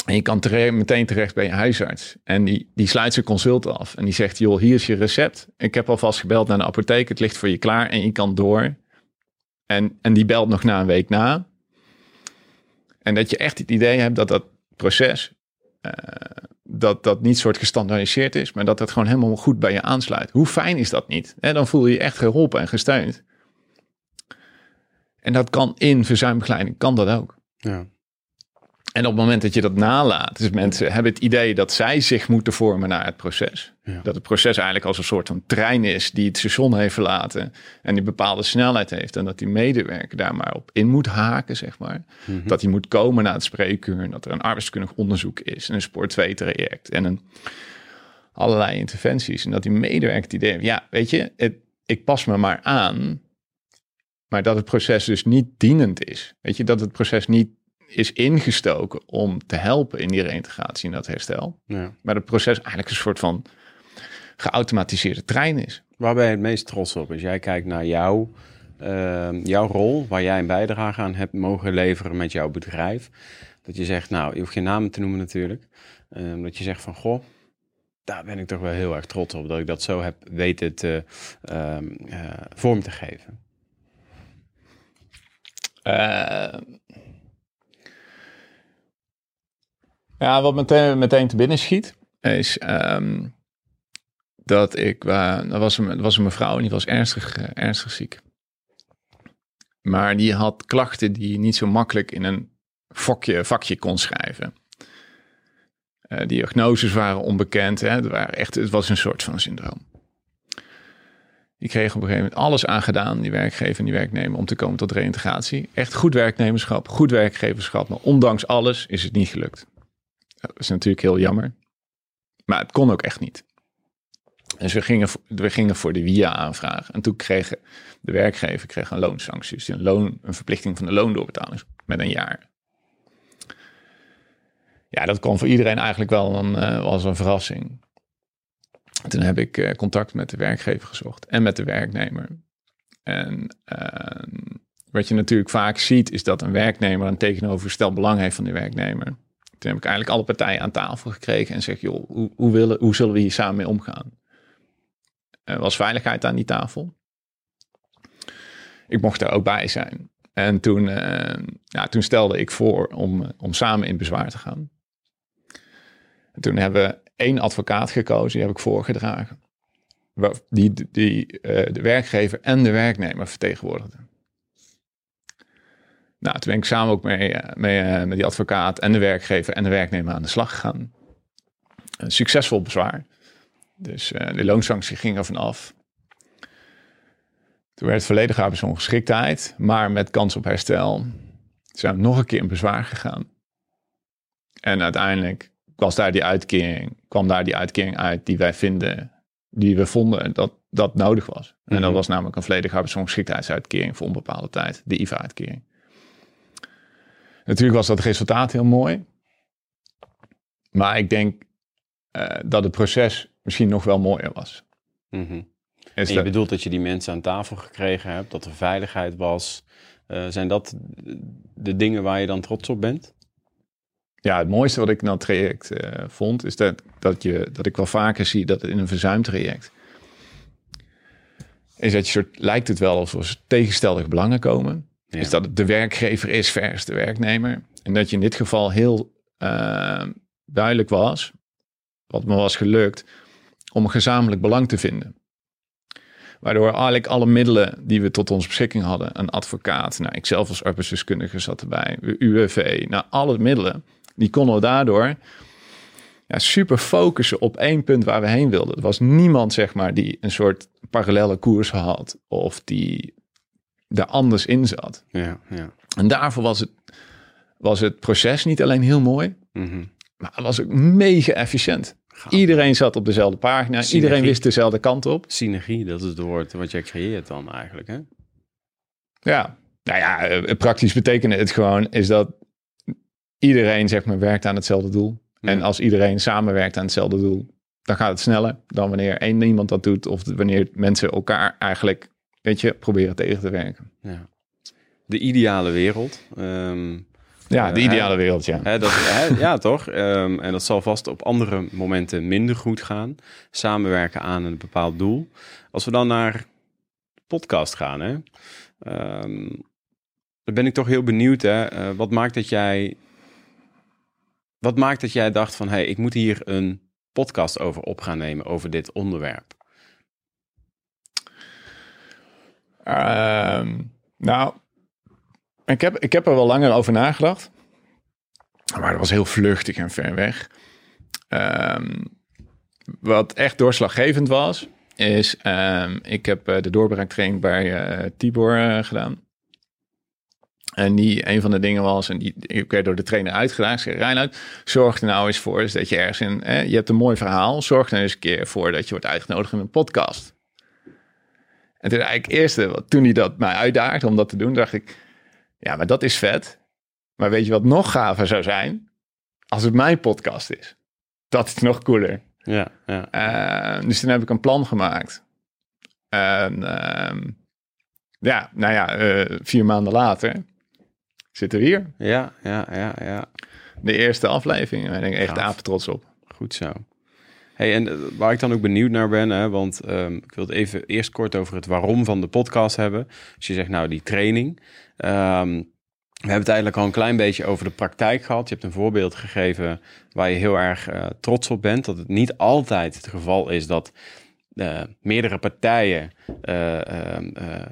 en je kan meteen terecht bij je huisarts. En die, die sluit zijn consult af. En die zegt, joh, hier is je recept. Ik heb alvast gebeld naar de apotheek. Het ligt voor je klaar en je kan door. En, en die belt nog na een week na. En dat je echt het idee hebt dat dat proces... eh, dat dat niet soort gestandaardiseerd is... maar dat dat gewoon helemaal goed bij je aansluit. Hoe fijn is dat niet? Hè, dan voel je je echt geholpen en gesteund. En dat kan in verzuimbegeleiding, kan dat ook. Ja. En op het moment dat je dat nalaat, dus mensen hebben het idee dat zij zich moeten vormen naar het proces. Ja. Dat het proces eigenlijk als een soort van trein is die het station heeft verlaten en die bepaalde snelheid heeft. En dat die medewerker daar maar op in moet haken, zeg maar. Dat hij moet komen naar het spreekuur en dat er een arbeidskundig onderzoek is en een sport 2 traject en een allerlei interventies. En dat die medewerker het idee heeft, ja, weet je, het, ik pas me maar aan, maar dat het proces dus niet dienend is. Weet je, dat het proces niet is ingestoken om te helpen in die reïntegratie en dat herstel. Ja. Maar het proces eigenlijk een soort van geautomatiseerde trein is. Waar ben je het meest trots op? Als jij kijkt naar jou, ehm, jouw rol, waar jij een bijdrage aan hebt mogen leveren met jouw bedrijf. Dat je zegt, nou, je hoeft geen namen te noemen natuurlijk. ehm, dat je zegt van, goh, daar ben ik toch wel heel erg trots op. Dat ik dat zo heb weten te, ehm, eh, vorm te geven. Eh, Ja, wat meteen, meteen te binnen schiet, is ehm, dat ik, uh, er was een, was een mevrouw en die was ernstig, uh, ernstig ziek. Maar die had klachten die niet zo makkelijk in een fokje, vakje kon schrijven. Uh, diagnoses waren onbekend. Hè? Het, waren echt, het was een soort van syndroom. Die kreeg op een gegeven moment alles aangedaan, die werkgever en die werknemer, om te komen tot reïntegratie. Echt goed werknemerschap, goed werkgeverschap. Maar ondanks alles is het niet gelukt. Dat is natuurlijk heel jammer. Maar het kon ook echt niet. Dus we gingen, we gingen voor de via aanvragen. En toen kreeg de werkgever kreeg een loonsanctie. Dus een, loon, een verplichting van de loondoorbetaling met een jaar. Ja, dat kwam voor iedereen eigenlijk wel een, uh, was een verrassing. Toen heb ik uh, contact met de werkgever gezocht en met de werknemer. En uh, wat je natuurlijk vaak ziet, is dat een werknemer een tegenovergesteld belang heeft van die werknemer. Toen heb ik eigenlijk alle partijen aan tafel gekregen en zeg, joh, hoe, hoe, willen, hoe zullen we hier samen mee omgaan? Er was veiligheid aan die tafel. Ik mocht er ook bij zijn. En toen, uh, ja, toen stelde ik voor om, om samen in bezwaar te gaan. En toen hebben we één advocaat gekozen, die heb ik voorgedragen. Die, die uh, de werkgever en de werknemer vertegenwoordigde. Nou, toen ben ik samen ook mee, mee uh, met die advocaat en de werkgever en de werknemer aan de slag gegaan. Een succesvol bezwaar. Dus uh, de loonsanctie ging er vanaf. Toen werd het volledige arbeidsongeschiktheid, maar met kans op herstel. Zijn we nog een keer in bezwaar gegaan. En uiteindelijk was daar die uitkering, kwam daar die uitkering uit die wij vinden, die we vonden dat dat nodig was. En mm -hmm. dat was namelijk een volledige arbeidsongeschiktheidsuitkering voor onbepaalde tijd, de IVA-uitkering. Natuurlijk was dat resultaat heel mooi. Maar ik denk uh, dat het proces misschien nog wel mooier was. Mm -hmm. en je dat... bedoelt dat je die mensen aan tafel gekregen hebt, dat er veiligheid was. Uh, zijn dat de dingen waar je dan trots op bent? Ja, het mooiste wat ik in dat traject uh, vond, is dat, dat, je, dat ik wel vaker zie dat in een verzuimtraject is dat je soort, lijkt het wel alsof er tegenstelde belangen komen. Ja. Is dat het de werkgever is versus de werknemer. En dat je in dit geval heel uh, duidelijk was, wat me was gelukt, om een gezamenlijk belang te vinden. Waardoor eigenlijk alle middelen die we tot onze beschikking hadden, een advocaat, nou, ik zelf als arbeidsdeskundige zat erbij, UWV, nou, alle middelen, die konden we daardoor ja, super focussen op één punt waar we heen wilden. Er was niemand, zeg maar, die een soort parallele koers had of die daar anders in zat. Ja, ja. En daarvoor was het, was het proces niet alleen heel mooi, mm -hmm. maar het was ook mega efficiënt. Iedereen zat op dezelfde pagina, Synergie. iedereen wist dezelfde kant op. Synergie, dat is het woord wat jij creëert dan eigenlijk, hè? Ja, nou ja, praktisch betekende het gewoon is dat iedereen zeg maar werkt aan hetzelfde doel. Ja. En als iedereen samenwerkt aan hetzelfde doel, dan gaat het sneller dan wanneer één iemand dat doet of wanneer mensen elkaar eigenlijk, weet je, proberen tegen te werken. Ja. De ideale wereld. Um, ja, de ideale wereld, ja. Hè, dat, hè, ja, toch? Um, en dat zal vast op andere momenten minder goed gaan. Samenwerken aan een bepaald doel. Als we dan naar podcast gaan, hè. Um, dan ben ik toch heel benieuwd, hè. Uh, wat maakt dat jij wat maakt dat jij dacht van, hé, hey, ik moet hier een podcast over op gaan nemen, over dit onderwerp? Um, nou, ik heb, ik heb er wel langer over nagedacht. Maar dat was heel vluchtig en ver weg. Um, wat echt doorslaggevend was, is... Um, ik heb uh, de doorbraaktraining bij uh, Tibor uh, gedaan. En die, een van de dingen was, en die ik werd door de trainer uitgedaagd. Zei, Reinhard, zorg er nou eens voor dus dat je ergens in, je hebt een mooi verhaal. Zorg er eens een keer voor dat je wordt uitgenodigd in een podcast. En toen eigenlijk eerste, toen hij dat mij uitdaagde om dat te doen, dacht ik, ja, maar dat is vet. Maar weet je wat nog gaver zou zijn? Als het mijn podcast is. Dat is nog cooler. Ja, ja. Uh, dus toen heb ik een plan gemaakt. En uh, ja, nou ja, uh, vier maanden later zitten we hier. Ja, ja, ja, ja. De eerste aflevering. Daar ben ik echt apen trots op. Goed zo. Hey, en waar ik dan ook benieuwd naar ben, hè, want um, ik wil het even eerst kort over het waarom van de podcast hebben. Als je zegt, nou, die training. Um, We hebben het eigenlijk al een klein beetje over de praktijk gehad. Je hebt een voorbeeld gegeven waar je heel erg uh, trots op bent. Dat het niet altijd het geval is dat uh, meerdere partijen uh,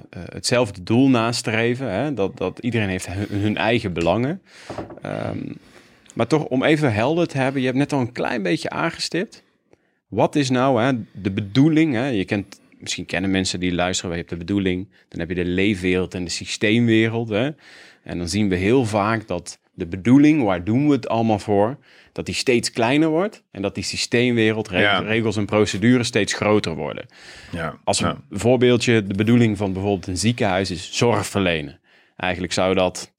hetzelfde doel nastreven. Hè? Dat, dat iedereen heeft hun, eigen belangen. Maar toch om even helder te hebben, je hebt net al een klein beetje aangestipt. Wat is nou hè, de bedoeling? Hè? Je kent, misschien kennen mensen die luisteren, je hebt de bedoeling. Dan heb je de leefwereld en de systeemwereld. Hè? En dan zien we heel vaak dat de bedoeling, waar doen we het allemaal voor, dat die steeds kleiner wordt en dat die systeemwereld, regels en procedures steeds groter worden. Ja. Als een voorbeeldje, de bedoeling van bijvoorbeeld een ziekenhuis is zorg verlenen. Eigenlijk zou dat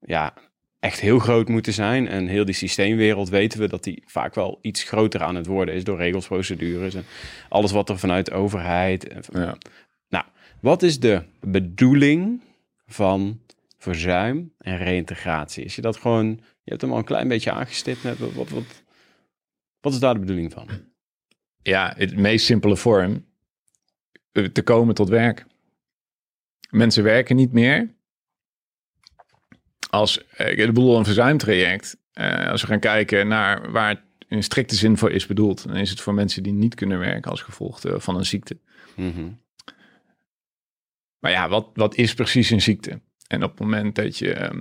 ja, echt heel groot moeten zijn. En heel die systeemwereld weten we dat die vaak wel iets groter aan het worden is door regels, procedures en alles wat er vanuit de overheid. Ja. Nou, wat is de bedoeling van verzuim en reïntegratie? Is je dat gewoon, je hebt hem al een klein beetje aangestipt net, wat, wat, wat, wat is daar de bedoeling van? Ja, het meest simpele vorm, te komen tot werk. Mensen werken niet meer als ik eh, bedoel een verzuimtraject, uh, als we gaan kijken naar waar het in strikte zin voor is bedoeld, dan is het voor mensen die niet kunnen werken als gevolg van een ziekte. Mhm. Maar ja, wat, wat is precies een ziekte? En op het moment dat je. Ehm,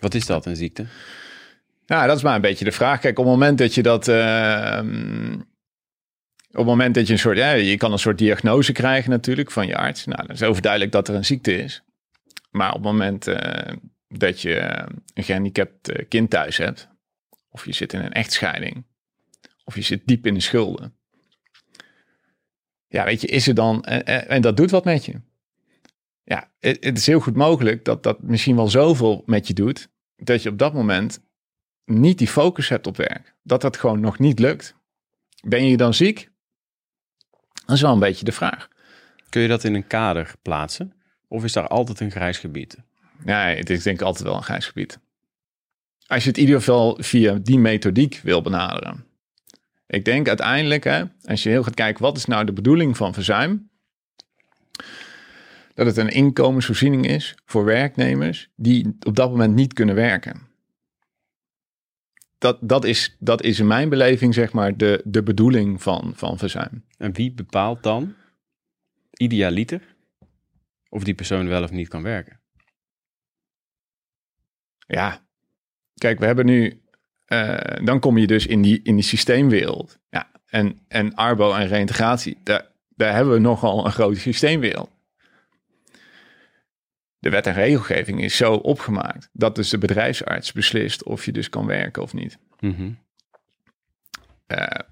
wat is dat, een ziekte? Nou, dat is maar een beetje de vraag. Kijk, op het moment dat je dat. Ehm, op het moment dat je een soort. Ja, je kan een soort diagnose krijgen, natuurlijk, van je arts. Nou, dan is overduidelijk dat er een ziekte is. Maar op het moment uh, dat je een gehandicapt eh, kind thuis hebt, of je zit in een echtscheiding, of je zit diep in de schulden. Ja, weet je, is er dan, en, en dat doet wat met je. Ja, het, het, is heel goed mogelijk dat dat misschien wel zoveel met je doet, dat je op dat moment niet die focus hebt op werk. Dat dat gewoon nog niet lukt. Ben je dan ziek? Dat is wel een beetje de vraag. Kun je dat in een kader plaatsen? Of is daar altijd een grijs gebied? Nee, het is denk ik altijd wel een grijs gebied. Als je het in ieder geval via die methodiek wil benaderen. Ik denk uiteindelijk, hè, als je heel gaat kijken, wat is nou de bedoeling van verzuim? Dat het een inkomensvoorziening is voor werknemers die op dat moment niet kunnen werken. Dat, dat, is, dat is in mijn beleving, zeg maar, de, de bedoeling van, van verzuim. En wie bepaalt dan, idealiter, of die persoon wel of niet kan werken. Ja, kijk, we hebben nu, uh, dan kom je dus in die, in die systeemwereld. Ja, en, en arbo en reïntegratie, daar, daar hebben we nogal een grote systeemwereld. De wet en regelgeving is zo opgemaakt dat dus de bedrijfsarts beslist of je dus kan werken of niet. Mm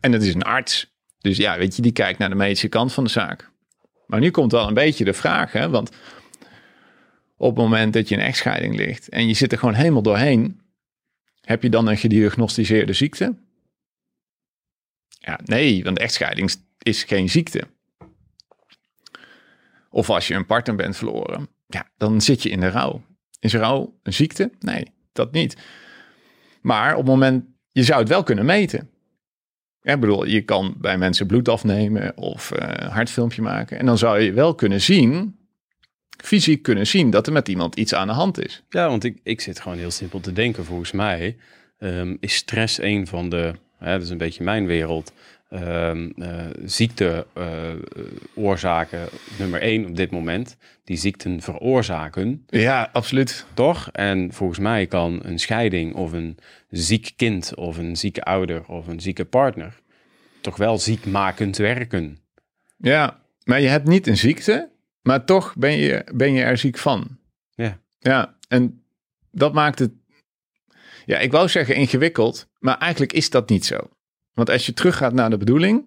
en het is een arts. Dus ja, weet je, die kijkt naar de medische kant van de zaak. Maar nu komt wel een beetje de vraag, hè? want op het moment dat je in echtscheiding ligt en je zit er gewoon helemaal doorheen, heb je dan een gediagnosticeerde ziekte? Ja, nee, want echtscheiding is geen ziekte. Of als je een partner bent verloren, ja, dan zit je in de rouw. Is rouw een ziekte? Nee, dat niet. Maar op het moment, je zou het wel kunnen meten. Ik bedoel, je kan bij mensen bloed afnemen of uh, een hartfilmpje maken. En dan zou je wel kunnen zien, fysiek kunnen zien, dat er met iemand iets aan de hand is. Ja, want ik, ik zit gewoon heel simpel te denken. Volgens mij um, is stress een van de, dat is een beetje mijn wereld, ziekteoorzaken uh, nummer één op dit moment. Die ziekten veroorzaken. Ja, absoluut. Toch? En volgens mij kan een scheiding of een ziek kind of een zieke ouder of een zieke partner toch wel ziekmakend werken. Ja, maar je hebt niet een ziekte, maar toch ben je, ben je er ziek van. Ja. Ja, en dat maakt het, ja, ik wou zeggen ingewikkeld, maar eigenlijk is dat niet zo. Want als je teruggaat naar de bedoeling,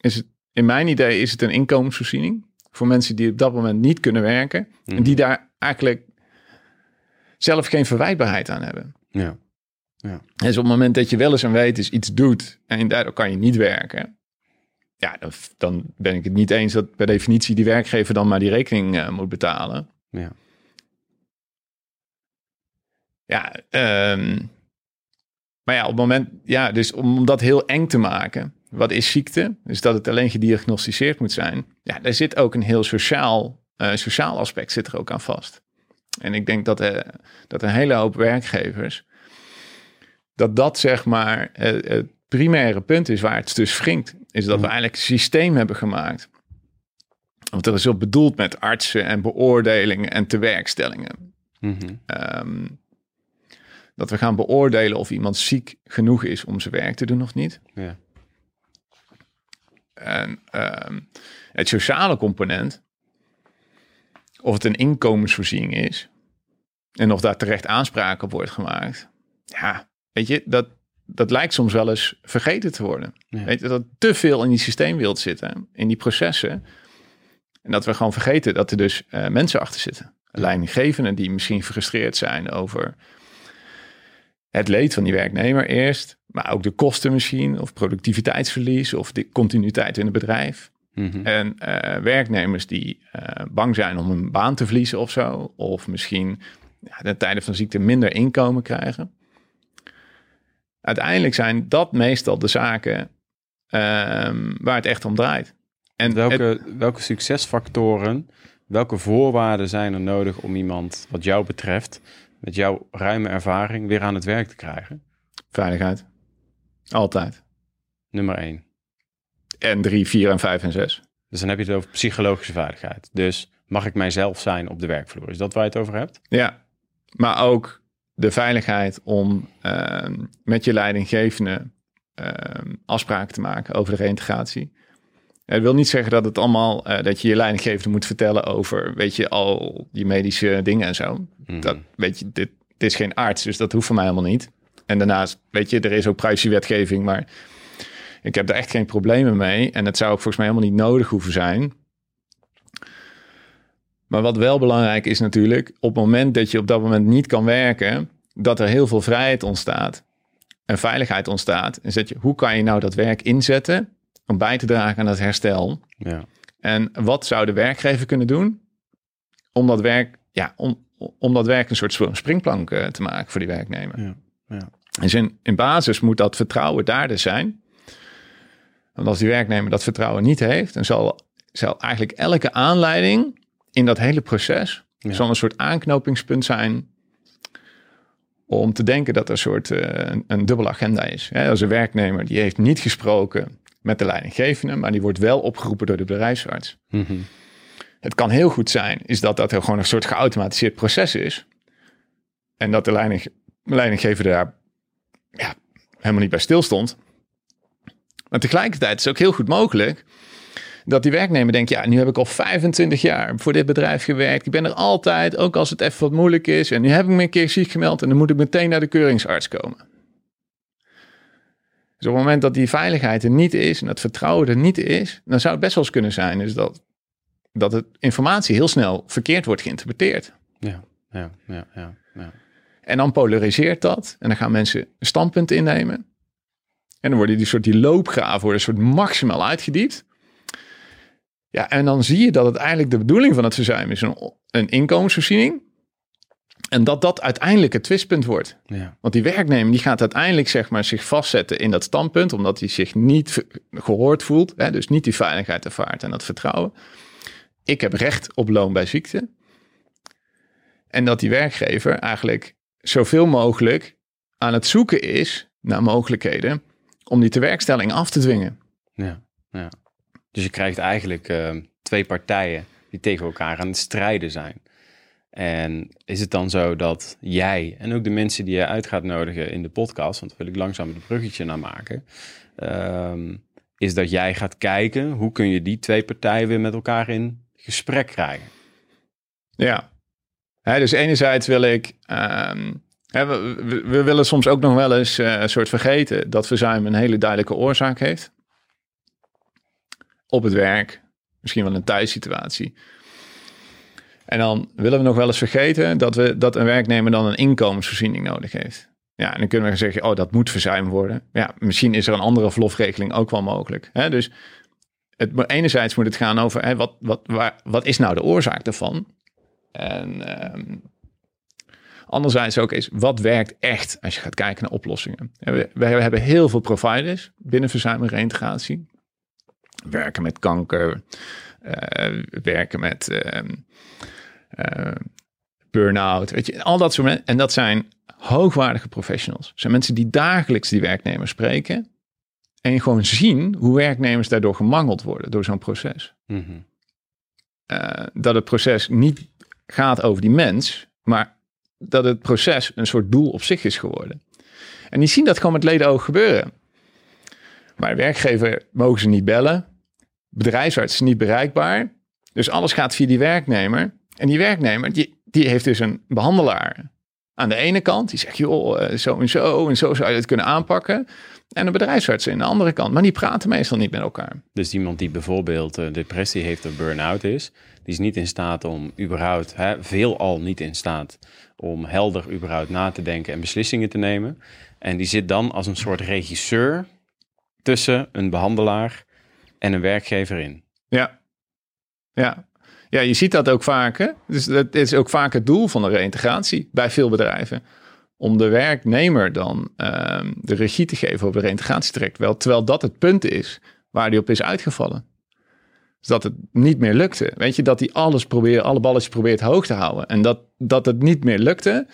is het, in mijn idee is het een inkomensvoorziening voor mensen die op dat moment niet kunnen werken en die mhm. daar eigenlijk zelf geen verwijtbaarheid aan hebben. Ja. Ja. Dus op het moment dat je wel eens een weet is iets doet en daardoor kan je niet werken, ja, dan, dan, ben ik het niet eens dat per definitie die werkgever dan maar die rekening uh, moet betalen. Ja. Ja, um, maar ja, op het moment, ja, dus om dat heel eng te maken, wat is ziekte? Dus dat het alleen gediagnosticeerd moet zijn. Ja, daar zit ook een heel sociaal, uh, sociaal aspect zit er ook aan vast. En ik denk dat, eh, dat een hele hoop werkgevers, dat dat zeg maar eh, het primaire punt is waar het dus wringt. Is dat we eigenlijk een systeem hebben gemaakt. Want dat is op bedoeld met artsen en beoordelingen en tewerkstellingen. Ehm, dat we gaan beoordelen of iemand ziek genoeg is om zijn werk te doen of niet. Ja. En ehm, het sociale component, of het een inkomensvoorziening is en of daar terecht aanspraak op wordt gemaakt. Ja, weet je, dat, dat lijkt soms wel eens vergeten te worden. Ja. Weet je, dat te veel in die systeemwereld zitten, in die processen. En dat we gewoon vergeten dat er dus eh, mensen achter zitten. Leidinggevenden die misschien gefrustreerd zijn over het leed van die werknemer eerst, maar ook de kosten misschien, of productiviteitsverlies, of de continuïteit in het bedrijf. Mhm. En eh, werknemers die eh, bang zijn om een baan te verliezen of zo, of misschien ja, in tijden van ziekte minder inkomen krijgen. Uiteindelijk zijn dat meestal de zaken ehm, waar het echt om draait. En welke, het- welke succesfactoren, welke voorwaarden zijn er nodig om iemand, wat jou betreft, met jouw ruime ervaring, weer aan het werk te krijgen? veiligheid. Altijd. Nummer één. En drie, vier en vijf en zes. Dus dan heb je het over psychologische veiligheid. Dus mag ik mijzelf zijn op de werkvloer? Is dat waar je het over hebt? Ja, maar ook de veiligheid om ehm, met je leidinggevende ehm, afspraken te maken over de reïntegratie. Het wil niet zeggen dat het allemaal eh, dat je je leidinggevende moet vertellen over, weet je, al die medische dingen en zo. Mhm. Dat weet je, dit, dit is geen arts, dus dat hoeft voor mij helemaal niet. En daarnaast, weet je, er is ook privacywetgeving, maar ik heb daar echt geen problemen mee. En het zou ook volgens mij helemaal niet nodig hoeven zijn. Maar wat wel belangrijk is natuurlijk, op het moment dat je op dat moment niet kan werken, dat er heel veel vrijheid ontstaat en veiligheid ontstaat. En zet je, hoe kan je nou dat werk inzetten om bij te dragen aan het herstel? Ja. En wat zou de werkgever kunnen doen om dat werk, ja, om, om dat werk een soort springplank eh, te maken voor die werknemer? Ja. Ja. Dus in, in basis moet dat vertrouwen daar dus zijn. Want als die werknemer dat vertrouwen niet heeft, dan zal, zal eigenlijk elke aanleiding in dat hele proces Ja. zal een soort aanknopingspunt zijn om te denken dat er een soort eh, een, een dubbele agenda is. Hè, als een werknemer die heeft niet gesproken met de leidinggevende, maar die wordt wel opgeroepen door de bedrijfsarts. Mhm. Het kan heel goed zijn, is dat dat er gewoon een soort geautomatiseerd proces is. En dat de leiding, daar ja, helemaal niet bij stilstond. Maar tegelijkertijd is het ook heel goed mogelijk dat die werknemer denkt, ja, nu heb ik al 25 jaar voor dit bedrijf gewerkt. Ik ben er altijd, ook als het even wat moeilijk is. En nu heb ik me een keer ziek gemeld en dan moet ik meteen naar de keuringsarts komen. Dus op het moment dat die veiligheid er niet is en dat vertrouwen er niet is, dan zou het best wel eens kunnen zijn dus dat, dat het informatie heel snel verkeerd wordt geïnterpreteerd. Ja. Ja. Ja. Ja. Ja. En dan polariseert dat. En dan gaan mensen een standpunt innemen. En dan worden die soort die loopgraven worden een soort maximaal uitgediept. Ja, en dan zie je dat het eigenlijk de bedoeling van het verzuim is een, een inkomensvoorziening. En dat dat uiteindelijk het twistpunt wordt. Ja. Want die werknemer die gaat uiteindelijk zeg maar, zich vastzetten in dat standpunt, omdat hij zich niet gehoord voelt. Hè, dus niet die veiligheid ervaart en dat vertrouwen. Ik heb recht op loon bij ziekte. En dat die werkgever eigenlijk zoveel mogelijk aan het zoeken is naar mogelijkheden om die tewerkstelling af te dwingen. Ja, ja. Dus je krijgt eigenlijk eh, twee partijen die tegen elkaar aan het strijden zijn. En is het dan zo dat jij en ook de mensen die je uit gaat nodigen in de podcast, want daar wil ik langzaam het bruggetje naar maken, ehm, is dat jij gaat kijken hoe kun je die twee partijen weer met elkaar in gesprek krijgen. Ja. Dus enerzijds wil ik. ehm, we, we- we willen soms ook nog wel eens eh, een soort vergeten dat verzuim een hele duidelijke oorzaak heeft. Op het werk, misschien wel een thuissituatie. En dan willen we nog wel eens vergeten dat, we, dat een werknemer dan een inkomensvoorziening nodig heeft. Ja, en dan kunnen we zeggen, oh, dat moet verzuim worden. Ja, misschien is er een andere verlofregeling ook wel mogelijk. Dus het, enerzijds moet het gaan over wat, wat, waar, wat is nou de oorzaak daarvan? En ehm, anderzijds ook is wat werkt echt als je gaat kijken naar oplossingen. En We, we hebben heel veel providers binnen verzuim en reïntegratie. Werken met kanker, eh, werken met ehm, eh, burn-out, weet je, al dat soort mensen. En dat zijn hoogwaardige professionals. Dat zijn mensen die dagelijks die werknemers spreken en gewoon zien hoe werknemers daardoor gemangeld worden door zo'n proces. Mhm. Eh, dat het proces niet gaat over die mens, maar dat het proces een soort doel op zich is geworden. En die zien dat gewoon met leden oog gebeuren. Maar de werkgever mogen ze niet bellen. Bedrijfsarts is niet bereikbaar. Dus alles gaat via die werknemer. En die werknemer, die, die heeft dus een behandelaar. Aan de ene kant, die zegt, joh, eh, zo en zo en zo zou je het kunnen aanpakken. En een bedrijfsarts aan de andere kant. Maar die praten meestal niet met elkaar. Dus iemand die bijvoorbeeld eh, depressie heeft of burn-out is, die is niet in staat om überhaupt, hè, veelal niet in staat om helder überhaupt na te denken en beslissingen te nemen. En die zit dan als een soort regisseur tussen een behandelaar en een werkgever in. Ja. Ja. Ja, je ziet dat ook vaak. Hè? Dus dat is ook vaak het doel van de reïntegratie bij veel bedrijven. Om de werknemer dan ehm, de regie te geven op de reïntegratietraject. Wel, terwijl dat het punt is waar die op is uitgevallen. Dus dat het niet meer lukte. Weet je, dat hij alles probeert, alle balletjes probeert hoog te houden. En dat, dat het niet meer lukte.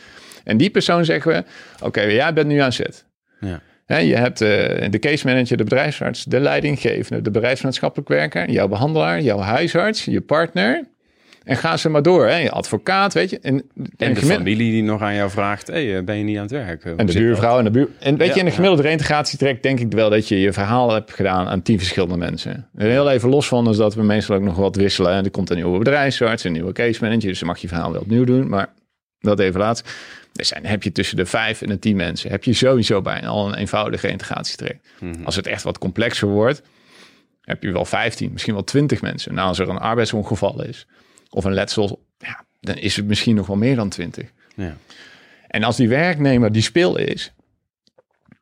En die persoon zeggen we, oké, jij bent nu aan zet. Ja. Je hebt eh, de case manager, de bedrijfsarts, de leidinggevende, de bedrijfsmaatschappelijk werker, jouw behandelaar, jouw huisarts, je partner. En ga ze maar door. Hè? Je advocaat, weet je. En, En de familie die nog aan jou vraagt, hey, eh, ben je niet aan het werk? Hoe en de buurvrouw en de buur. En weet Ja, je, in de ja. gemiddelde reintegratietrek denk ik wel dat je je verhaal hebt gedaan aan tien verschillende mensen. En heel even los van is dat we meestal ook nog wat wisselen. En er komt een nieuwe bedrijfsarts, een nieuwe case manager. Dus dan mag je verhaal wel opnieuw doen. Maar dat even laatst. Er zijn, heb je tussen de vijf en de tien mensen. Heb je sowieso bijna al een eenvoudige integratietrek. Mhm. Als het echt wat complexer wordt, heb je wel 15, misschien wel 20 mensen. Nou, als er een arbeidsongeval is of een letsel, ja, dan is het misschien nog wel meer dan 20. Ja. En als die werknemer die spil is,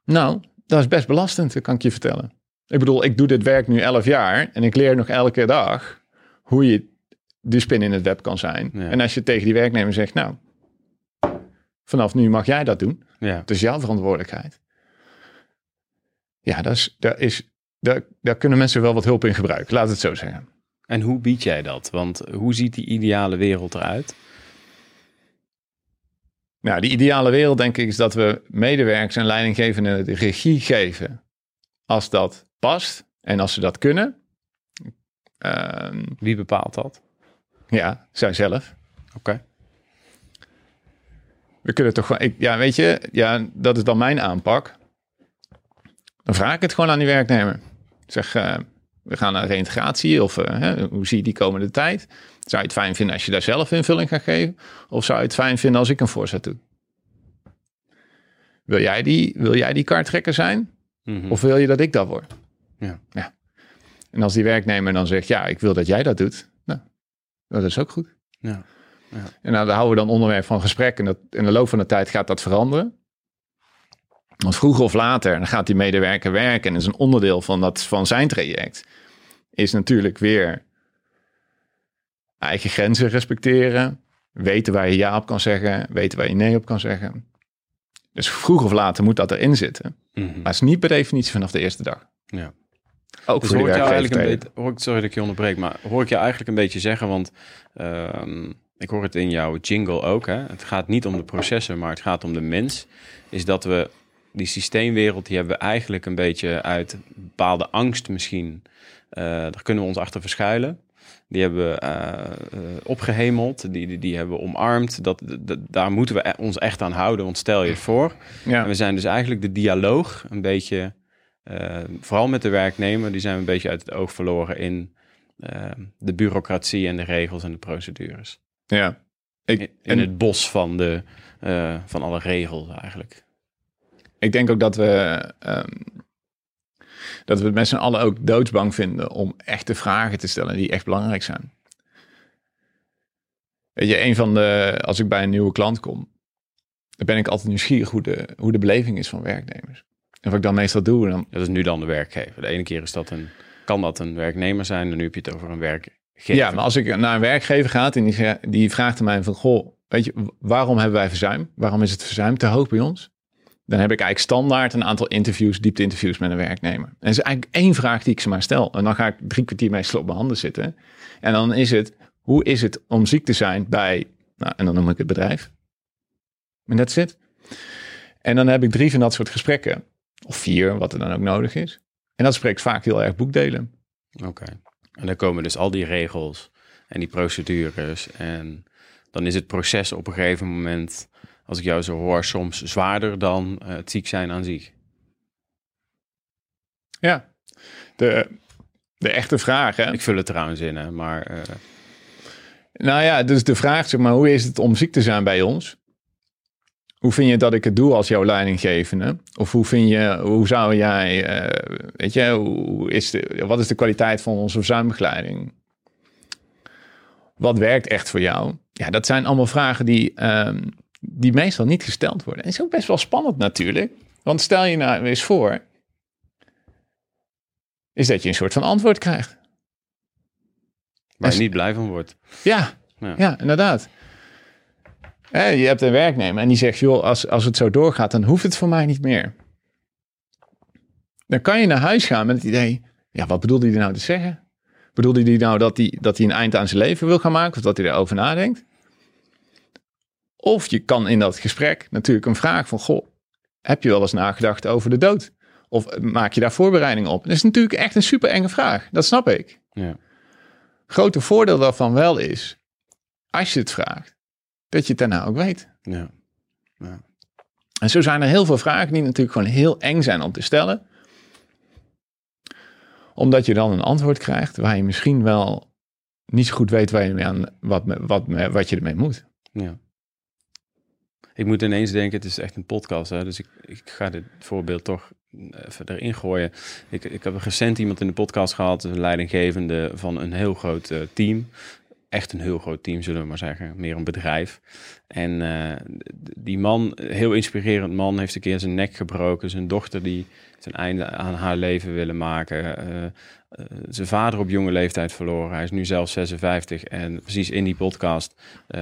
nou, dat is best belastend, dat kan ik je vertellen. Ik bedoel, ik doe dit werk nu 11 jaar en ik leer nog elke dag hoe je de spin in het web kan zijn. Ja. En als je tegen die werknemer zegt, nou, vanaf nu mag jij dat doen. Ja. Het is jouw verantwoordelijkheid. Ja, dat is, daar, is, daar, daar kunnen mensen wel wat hulp in gebruiken. Laat het zo zeggen. En hoe bied jij dat? Want hoe ziet die ideale wereld eruit? Nou, die ideale wereld denk ik is dat we medewerkers en leidinggevenden de regie geven als dat past en als ze dat kunnen. Ehm, Wie bepaalt dat? ja, zij zelf. Oké. We kunnen toch gewoon, ik, ja, weet je, ja, dat is dan mijn aanpak. Dan vraag ik het gewoon aan die werknemer. Ik zeg, eh, we gaan naar reïntegratie of eh, hè, hoe zie je die komende tijd? Zou je het fijn vinden als je daar zelf invulling gaat geven? Of zou je het fijn vinden als ik een voorzet doe? Wil jij die, wil jij die kartrekker zijn? Mhm. Of wil je dat ik dat word? Ja. ja. En als die werknemer dan zegt, ja, ik wil dat jij dat doet. Nou, dat is ook goed. Ja. En nou, daar houden we dan onderwerp van gesprek. En dat, in de loop van de tijd gaat dat veranderen. Want vroeger of later, dan gaat die medewerker werken. En is een onderdeel van, dat, van zijn traject. Is natuurlijk weer eigen grenzen respecteren. Weten waar je ja op kan zeggen. Weten waar je nee op kan zeggen. Dus vroeger of later moet dat erin zitten. Mhm. Maar het is niet per definitie vanaf de eerste dag. Ja. Ook Dus hoor ik jou eigenlijk een beetje, hoor ik, sorry dat ik je onderbreek, maar hoor ik jou eigenlijk een beetje zeggen, want ehm, ik hoor het in jouw jingle ook, hè? het gaat niet om de processen, maar het gaat om de mens, is dat we die systeemwereld, die hebben we eigenlijk een beetje uit bepaalde angst misschien, eh, daar kunnen we ons achter verschuilen. Die hebben we eh, eh, opgehemeld, die, die, die hebben we omarmd. Dat, dat, daar moeten we e- ons echt aan houden, want stel je het voor. Ja. En we zijn dus eigenlijk de dialoog een beetje, vooral met de werknemer, die zijn we een beetje uit het oog verloren in de bureaucratie en de regels en de procedures. Ja. Ik, In, en het bos van, de, eh, van alle regels eigenlijk. ik denk ook dat we, ehm, dat we het met z'n allen ook doodsbang vinden om echte vragen te stellen die echt belangrijk zijn. Weet je, een van de, als ik bij een nieuwe klant kom, dan ben ik altijd nieuwsgierig hoe de, hoe de beleving is van werknemers. En wat ik dan meestal doe, dan, Dat is nu dan de werkgever. De ene keer is dat een, kan dat een werknemer zijn en nu heb je het over een ja, maar als ik naar een werkgever ga en die, die vraagt aan mij van, goh, weet je, waarom hebben wij verzuim? Waarom is het verzuim te hoog bij ons? Dan heb ik eigenlijk standaard een aantal interviews, diepte-interviews met een werknemer. En dat is eigenlijk één vraag die ik ze maar stel. En dan ga ik drie kwartier meestal op mijn handen zitten. En dan is het, hoe is het om ziek te zijn bij Nou, en dan noem ik het bedrijf. En that's it. En dan heb ik drie van dat soort gesprekken. Of vier, wat er dan ook nodig is. En dat spreekt vaak heel erg boekdelen. Oké. En dan komen dus al die regels en die procedures. En dan is het proces op een gegeven moment, als ik jou zo hoor, soms zwaarder dan uh, het ziek zijn aan zich. Ja, de, de echte vraag. Hè? Ik vul het trouwens in, hè, maar. Uh... Nou ja, dus de vraag, zeg maar, hoe is het om ziek te zijn bij ons? Hoe vind je dat ik het doe als jouw leidinggevende? Of hoe vind je, hoe zou jij, uh, weet je, hoe is de, wat is de kwaliteit van onze verzuimbegeleiding? Wat werkt echt voor jou? Ja, dat zijn allemaal vragen die, um, die meestal niet gesteld worden. En het is ook best wel spannend natuurlijk. Want stel je nou eens voor, is dat je een soort van antwoord krijgt. Waar je niet blij van wordt. Ja, ja. ja inderdaad. Je hebt een werknemer en die zegt, joh, als, als het zo doorgaat, dan hoeft het voor mij niet meer. Dan kan je naar huis gaan met het idee, ja, wat bedoelde hij nou te zeggen? Bedoelde hij nou dat hij, dat hij een eind aan zijn leven wil gaan maken of dat hij erover nadenkt? Of je kan in dat gesprek natuurlijk een vraag van, goh, heb je wel eens nagedacht over de dood? Of maak je daar voorbereiding op? Dat is natuurlijk echt een super enge vraag. Dat snap ik. Ja. Grote voordeel daarvan wel is, als je het vraagt, dat je het daarna ook weet. Ja. ja. En zo zijn er heel veel vragen die natuurlijk gewoon heel eng zijn om te stellen. Omdat je dan een antwoord krijgt waar je misschien wel niet zo goed weet waar je mee aan, wat, wat, wat je ermee moet. Ja. Ik moet ineens denken, het is echt een podcast, hè? dus ik, ik ga dit voorbeeld toch even erin gooien. Ik, ik heb recent iemand in de podcast gehad, een leidinggevende van een heel groot uh, team. Echt een heel groot team, zullen we maar zeggen. Meer een bedrijf. En uh, die man, heel inspirerend man, heeft een keer zijn nek gebroken. Zijn dochter die zijn einde aan haar leven willen maken. Uh, uh, zijn vader op jonge leeftijd verloren. Hij is nu zelf 56. En precies in die podcast uh,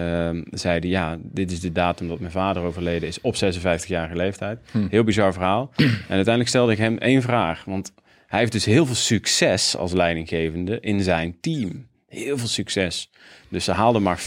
zei hij... ja, dit is de datum dat mijn vader overleden is op 56-jarige leeftijd. Hm. Heel bizar verhaal. [CLEARS THROAT] en uiteindelijk stelde ik hem één vraag. Want hij heeft dus heel veel succes als leidinggevende in zijn team. Heel veel succes. Dus ze haalden maar 40%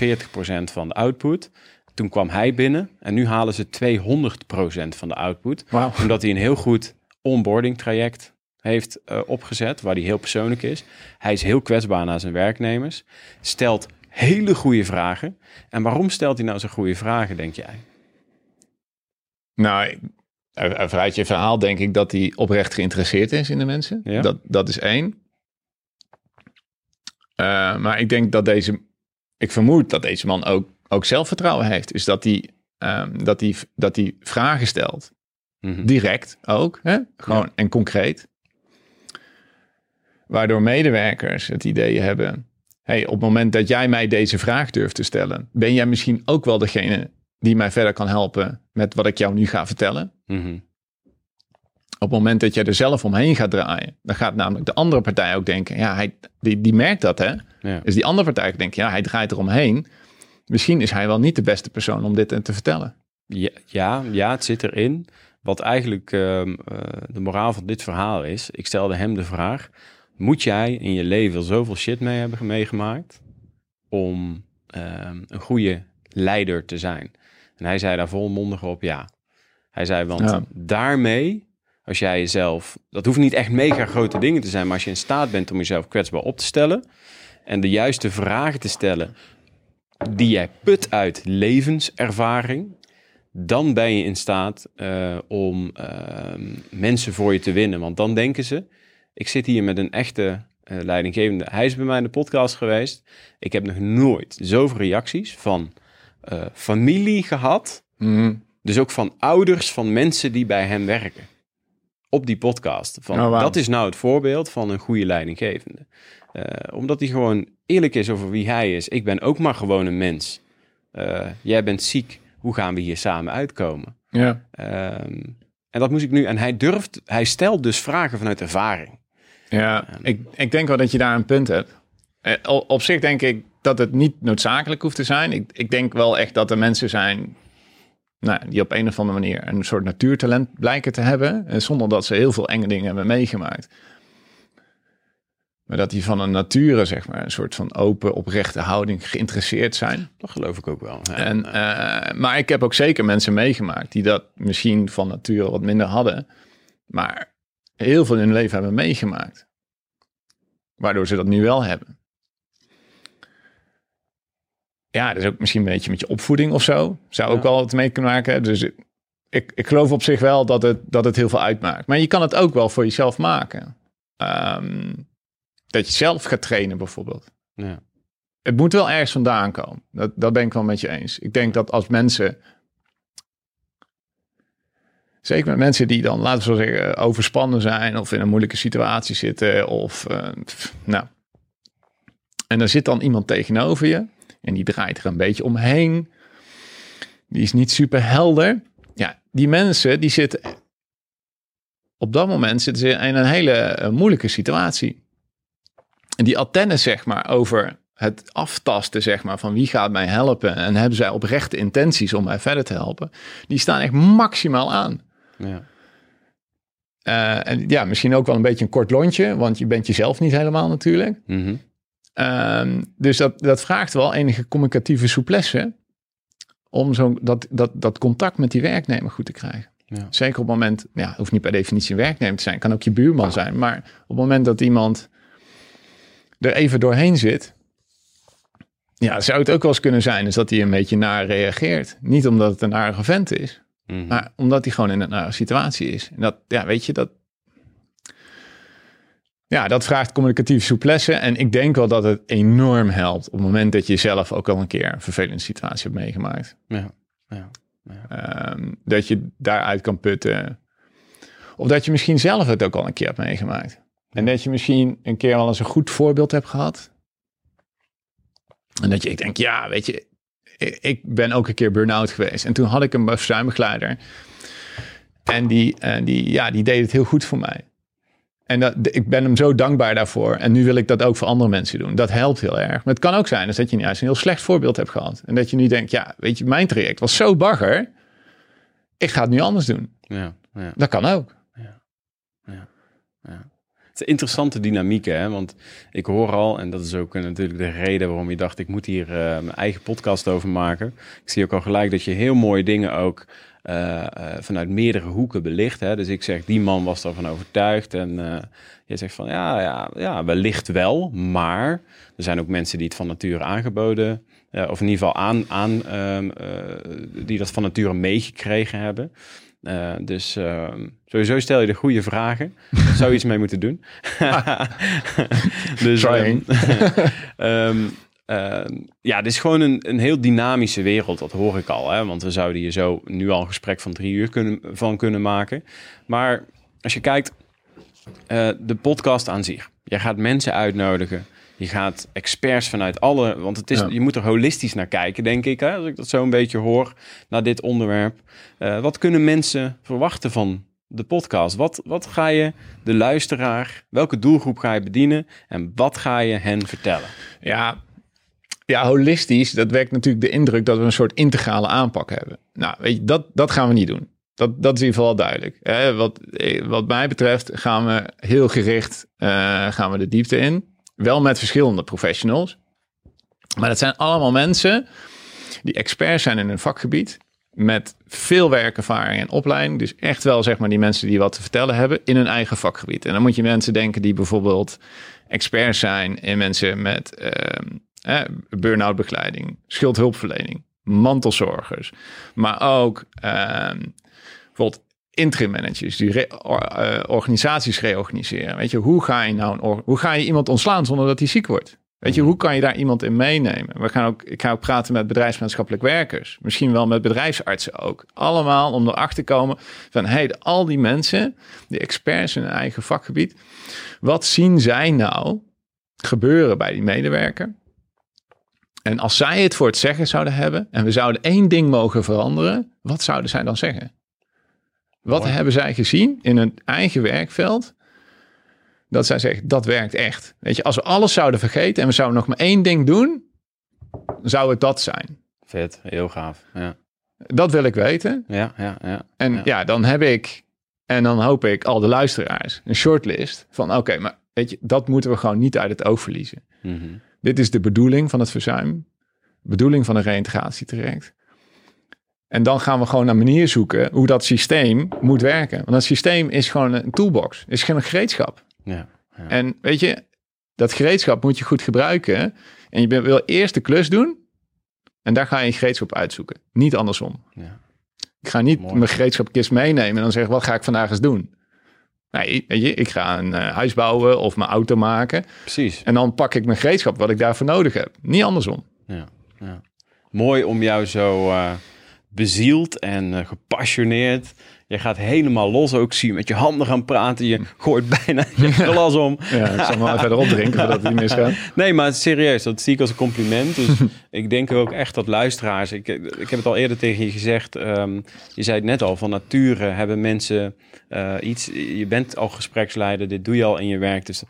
van de output... Toen kwam hij binnen en nu halen ze 200% van de output. Wow. Omdat hij een heel goed onboarding traject heeft uh, opgezet, waar hij heel persoonlijk is. Hij is heel kwetsbaar naar zijn werknemers, stelt hele goede vragen. En waarom stelt hij nou zo'n goede vragen, denk jij? Nou, vanuit je verhaal denk ik dat hij oprecht geïnteresseerd is in de mensen. Ja? Dat, dat is één. Uh, maar ik denk dat deze, ik vermoed dat deze man ook, ook zelfvertrouwen heeft. Dus dat hij, um, dat hij, dat hij vragen stelt. Mm -hmm. Direct ook, hè? gewoon ja. en concreet. Waardoor medewerkers het idee hebben: hey, op het moment dat jij mij deze vraag durft te stellen, ben jij misschien ook wel degene die mij verder kan helpen met wat ik jou nu ga vertellen. Mm -hmm. Op het moment dat jij er zelf omheen gaat draaien, dan gaat namelijk de andere partij ook denken: ja, hij, die, die merkt dat, hè? Ja. Dus die andere partij denkt: ja, hij draait eromheen. Misschien is hij wel niet de beste persoon om dit te vertellen. Ja, ja, ja het zit erin. Wat eigenlijk uh, uh, de moraal van dit verhaal is, ik stelde hem de vraag: moet jij in je leven zoveel shit mee hebben meegemaakt om uh, een goede leider te zijn? En hij zei daar volmondig op ja. Hij zei, want ja. daarmee, als jij jezelf, dat hoeft niet echt mega grote dingen te zijn, maar als je in staat bent om jezelf kwetsbaar op te stellen en de juiste vragen te stellen die jij put uit levenservaring, dan ben je in staat uh, om uh, mensen voor je te winnen. Want dan denken ze, ik zit hier met een echte uh, leidinggevende. Hij is bij mij in de podcast geweest. Ik heb nog nooit zoveel reacties van familie gehad. Mm. Dus ook van ouders van mensen die bij hem werken. Op die podcast. Van, oh, wow. Dat is nou het voorbeeld van een goede leidinggevende. omdat hij gewoon eerlijk is over wie hij is. Ik ben ook maar gewoon een mens. jij bent ziek hoe gaan we hier samen uitkomen? Ja. Um, en dat moest ik nu. En hij durft, hij stelt dus vragen vanuit ervaring. Ja, um, ik, ik denk wel dat je daar een punt hebt. Uh, op zich denk ik dat het niet noodzakelijk hoeft te zijn. Ik, ik denk wel echt dat er mensen zijn nou, die op een of andere manier een soort natuurtalent blijken te hebben. En zonder dat ze heel veel enge dingen hebben meegemaakt. Maar dat die van een nature, zeg maar, een soort van open, oprechte houding geïnteresseerd zijn. Dat geloof ik ook wel. Ja. En, eh, maar ik heb ook zeker mensen meegemaakt die dat misschien van nature wat minder hadden. Maar heel veel in hun leven hebben meegemaakt. Waardoor ze dat nu wel hebben. Ja, dat is ook misschien een beetje met je opvoeding of zo. Zou ook Ja. wel wat mee kunnen maken. Dus ik, ik geloof op zich wel dat het, dat het heel veel uitmaakt. Maar je kan het ook wel voor jezelf maken. Ehm, dat je zelf gaat trainen bijvoorbeeld. ja. Het moet wel ergens vandaan komen. Dat, dat ben ik wel met je eens. Ik denk dat als mensen. Zeker met mensen die dan, laten we zo zeggen, overspannen zijn of in een moeilijke situatie zitten. Of eh, pff, nou. En er zit dan iemand tegenover je. En die draait er een beetje omheen. Die is niet super helder. Ja, die mensen die zitten. Op dat moment zitten ze in een hele eh, moeilijke situatie. En die antennes, zeg maar, over het aftasten, zeg maar, van wie gaat mij helpen. En hebben zij oprechte intenties om mij verder te helpen. Die staan echt maximaal aan. Ja. Eh, en ja, misschien ook wel een beetje een kort lontje, want je bent jezelf niet helemaal natuurlijk. Mhm. Ehm, dus dat, dat vraagt wel enige communicatieve souplesse om zo dat, dat, dat contact met die werknemer goed te krijgen. Ja. Zeker op het moment, ja, hoeft niet per definitie een werknemer te zijn, kan ook je buurman zijn, maar op het moment dat iemand er even doorheen zit, ja, zou het ook wel eens kunnen zijn, is dat hij een beetje naar reageert. Niet omdat het een aardige vent is, Mhm. maar omdat hij gewoon in een nare situatie is. En dat, ja, weet je, dat. Ja, dat vraagt communicatieve souplesse. En ik denk wel dat het enorm helpt op het moment dat je zelf ook al een keer een vervelende situatie hebt meegemaakt. ja. Ja. Ehm, dat je daaruit kan putten. Of dat je misschien zelf het ook al een keer hebt meegemaakt. En dat je misschien een keer wel eens een goed voorbeeld hebt gehad. En dat je, ik denk, ja, weet je, ik- ben ook een keer burn-out geweest. En toen had ik een bestuimbegeleider. En die, eh, die, ja, die deed het heel goed voor mij. En dat, ik ben hem zo dankbaar daarvoor. En nu wil ik dat ook voor andere mensen doen. Dat helpt heel erg. Maar het kan ook zijn dus dat je juist een heel slecht voorbeeld hebt gehad. En dat je nu denkt, ja, weet je, mijn traject was zo bagger. Ik ga het nu anders doen. Ja. Ja. Dat kan ook. Het is een interessante dynamiek, hè? Want ik hoor al, en dat is ook eh, natuurlijk de reden waarom je dacht, ik moet hier eh, mijn eigen podcast over maken. Ik zie ook al gelijk dat je heel mooie dingen ook eh, eh, vanuit meerdere hoeken belicht. Hè? Dus ik zeg, die man was daarvan overtuigd. En eh je zegt van, ja, ja, ja, wellicht wel. Maar er zijn ook mensen die het van nature aangeboden, of in ieder geval aan, aan ehm, eh, die dat van nature meegekregen hebben. Dus ehm, sowieso stel je de goede vragen. Daar zou je iets mee moeten doen. [LAUGHS] [LAUGHS] dus, ehm, [LAUGHS] ehm, ja, dit is gewoon een, een heel dynamische wereld, dat hoor ik al. Hè? Want we zouden hier zo nu al een gesprek van drie uur kunnen, van kunnen maken. Maar als je kijkt, eh, de podcast aan zich. Je gaat mensen uitnodigen. Je gaat experts vanuit alle... Want het is, Ja. je moet er holistisch naar kijken, denk ik. Hè? Als ik dat zo een beetje hoor, naar dit onderwerp. Eh, wat kunnen mensen verwachten van de podcast? Wat, wat ga je de luisteraar... Welke doelgroep ga je bedienen? En wat ga je hen vertellen? Ja, ja, holistisch, dat werkt natuurlijk de indruk dat we een soort integrale aanpak hebben. Nou, weet je, dat, dat gaan we niet doen. Dat, dat is in ieder geval duidelijk. Wat, eh, wat mij betreft gaan we heel gericht eh, gaan we de diepte in. Wel met verschillende professionals. Maar dat zijn allemaal mensen die experts zijn in hun vakgebied. Met veel werkervaring en opleiding. Dus echt wel zeg maar die mensen die wat te vertellen hebben in hun eigen vakgebied. En dan moet je mensen denken die bijvoorbeeld experts zijn in mensen met ehm, eh, burn-out begeleiding, schuldhulpverlening, mantelzorgers. Maar ook ehm, bijvoorbeeld interim managers die re- or- eh, organisaties reorganiseren. Weet je, hoe ga je nou een hoe ga je iemand ontslaan zonder dat hij ziek wordt? Weet je, hoe kan je daar iemand in meenemen? We gaan ook, ik ga ook praten met bedrijfsmaatschappelijk werkers. Misschien wel met bedrijfsartsen ook. Allemaal om erachter te komen van... hey, al die mensen, die experts in hun eigen vakgebied... wat zien zij nou gebeuren bij die medewerker? En als zij het voor het zeggen zouden hebben... en we zouden één ding mogen veranderen... wat zouden zij dan zeggen? Wat Mooi. hebben zij gezien in hun eigen werkveld... dat zij zeggen, dat werkt echt. Weet je, als we alles zouden vergeten... en we zouden nog maar één ding doen... zou het dat zijn. Vet, heel gaaf. Ja, Dat wil ik weten. ja, ja. ja. En Ja. ja, dan heb ik, en dan hoop ik al de luisteraars, een shortlist van oké, maar weet je, dat moeten we gewoon niet uit het oog verliezen. Mhm. Dit is de bedoeling van het verzuim, bedoeling van een reïntegratietraject. En dan gaan we gewoon naar manier zoeken hoe dat systeem moet werken. Want dat systeem is gewoon een toolbox, is geen gereedschap. Ja, ja. En weet je, dat gereedschap moet je goed gebruiken. En je wil eerst de klus doen. En daar ga je je gereedschap uitzoeken. Niet andersom. ja. Ik ga niet Mooi. mijn gereedschapkist meenemen en dan zeggen, wat ga ik vandaag eens doen? Nee, weet je, ik ga een eh, huis bouwen of mijn auto maken. Precies. En dan pak ik mijn gereedschap wat ik daarvoor nodig heb. Niet andersom. Ja, ja. Mooi om jou zo eh, bezield en eh, gepassioneerd. Je gaat helemaal los ook, zie je met je handen gaan praten. Je gooit [LAUGHS] bijna je glas om. Ja, ik zal maar verder opdrinken voordat het niet misgaat. [LAUGHS] Nee, maar serieus, dat zie ik als een compliment. Dus [LAUGHS] ik denk ook echt dat luisteraars... Ik, ik heb het al eerder tegen je gezegd. ehm, je zei het net al, van nature hebben mensen eh, iets... Je bent al gespreksleider, dit doe je al in je werk. Dus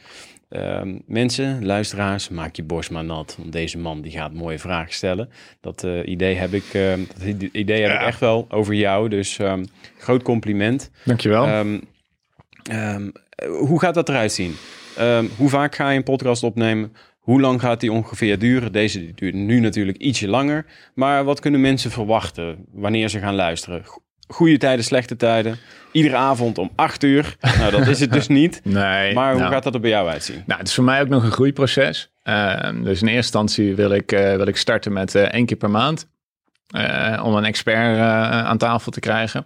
ehm, mensen, luisteraars, maak je borst maar nat. Want deze man die gaat mooie vragen stellen. Dat eh, idee heb ik, eh, dat idee heb ik echt wel over jou. Dus ehm, groot compliment. Dankjewel. Ehm, ehm, hoe gaat dat eruit zien? Ehm, hoe vaak ga je een podcast opnemen? Hoe lang gaat die ongeveer duren? Deze die duurt nu natuurlijk ietsje langer. Maar wat kunnen mensen verwachten wanneer ze gaan luisteren? Go- Goede tijden, slechte tijden. Iedere avond om 8 uur. [LAUGHS] Nou, dat is het dus niet. nee. Maar hoe nou, gaat dat er bij jou uitzien? Nou, het is voor mij ook nog een groeiproces. Ehm, dus in eerste instantie wil ik, eh, wil ik starten met eh, één keer per maand. eh, om een expert aan tafel te krijgen.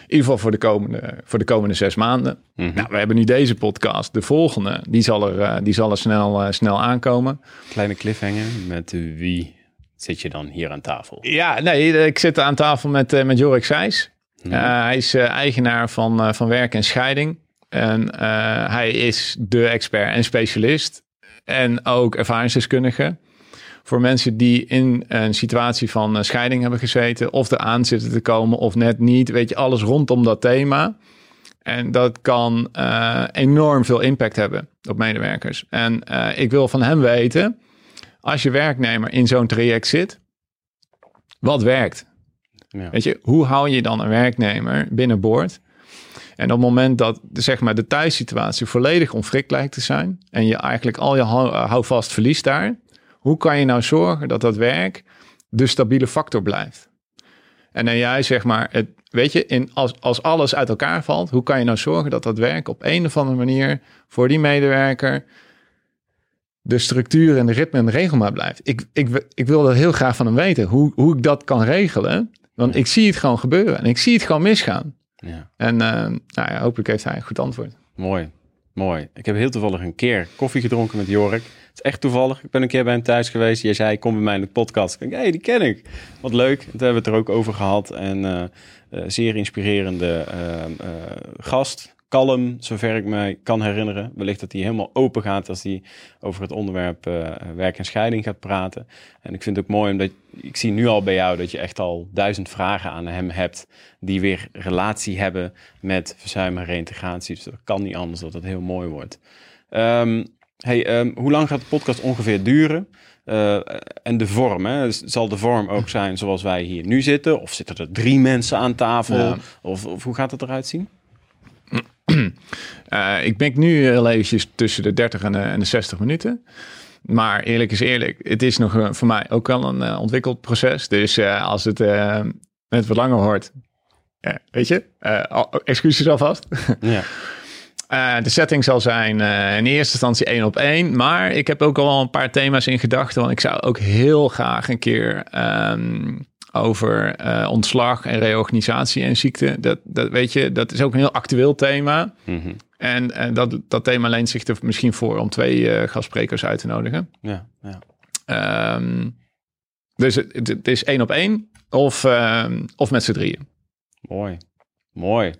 In ieder geval voor de komende, voor de komende zes maanden. Mhm. Nou, we hebben nu deze podcast. De volgende, die zal er, die zal er snel, snel aankomen. Kleine cliffhanger. Met wie zit je dan hier aan tafel? Ja, nee, ik zit aan tafel met, eh, met Jorik Seijs. Mhm. Eh, hij is eh, eigenaar van, eh, van Werk en Scheiding. En eh, hij is de expert en specialist. En ook ervaringsdeskundige. Voor mensen die in een situatie van eh, scheiding hebben gezeten. Of eraan zitten te komen of net niet. Weet je, alles rondom dat thema. En dat kan eh, enorm veel impact hebben op medewerkers. En eh, ik wil van hem weten. Als je werknemer in zo'n traject zit. Wat werkt? Ja. Weet je, hoe hou je dan een werknemer binnenboord? En op het moment dat zeg maar, de thuissituatie volledig onwrikt lijkt te zijn en je eigenlijk al je eh, houvast verliest daar, hoe kan je nou zorgen dat dat werk de stabiele factor blijft? En dan jij zeg maar, het, weet je, in, als, als alles uit elkaar valt, hoe kan je nou zorgen dat dat werk op een of andere manier voor die medewerker de structuur en de ritme en de regelmaat blijft? Ik, ik, ik wil dat heel graag van hem weten, hoe, hoe ik dat kan regelen. Want ik zie het gewoon gebeuren en ik zie het gewoon misgaan. Ja. En eh, nou ja, hopelijk heeft hij een goed antwoord. Mooi, mooi. Ik heb heel toevallig een keer koffie gedronken met Jorik. Het is echt toevallig. Ik ben een keer bij hem thuis geweest. Jij zei, kom bij mij in de podcast. Ik denk, hé, hey, die ken ik. Wat leuk. Toen hebben we het er ook over gehad. En eh, eh, zeer inspirerende gast. Kalm, zover ik me kan herinneren. Wellicht dat hij helemaal open gaat als hij over het onderwerp eh, werk en scheiding gaat praten. En ik vind het ook mooi, omdat ik zie nu al bij jou dat je echt al duizend vragen aan hem hebt. Die weer relatie hebben met verzuim en reïntegratie. Dus dat kan niet anders dat het heel mooi wordt. Ehm, hey, ehm, hoe lang gaat de podcast ongeveer duren? Eh, en de vorm, hè? Zal de vorm ook zijn zoals wij hier nu zitten? Of zitten er drie mensen aan tafel? Ja. Of, of hoe gaat het eruit zien? [CLEARS THROAT] Eh, ik ben nu heel eventjes tussen de 30 en de, en de 60 minuten. Maar eerlijk is eerlijk, het is nog eh, voor mij ook wel een eh, ontwikkeld proces. Dus als het net wat langer eh, weet je, eh, al- excuses alvast. [LAUGHS] Ja. De setting zal zijn in eerste instantie één op één. Maar ik heb ook al een paar thema's in gedachten. Want ik zou ook heel graag een keer ehm, over eh, ontslag en reorganisatie en ziekte. Dat, dat weet je, dat is ook een heel actueel thema. Mhm. En, en dat, dat thema leent zich er misschien voor om twee eh, gastsprekers uit te nodigen. ja, ja. Ehm, dus het, het- het is één op één of, ehm, of met z'n drieën. Mooi. Mooi.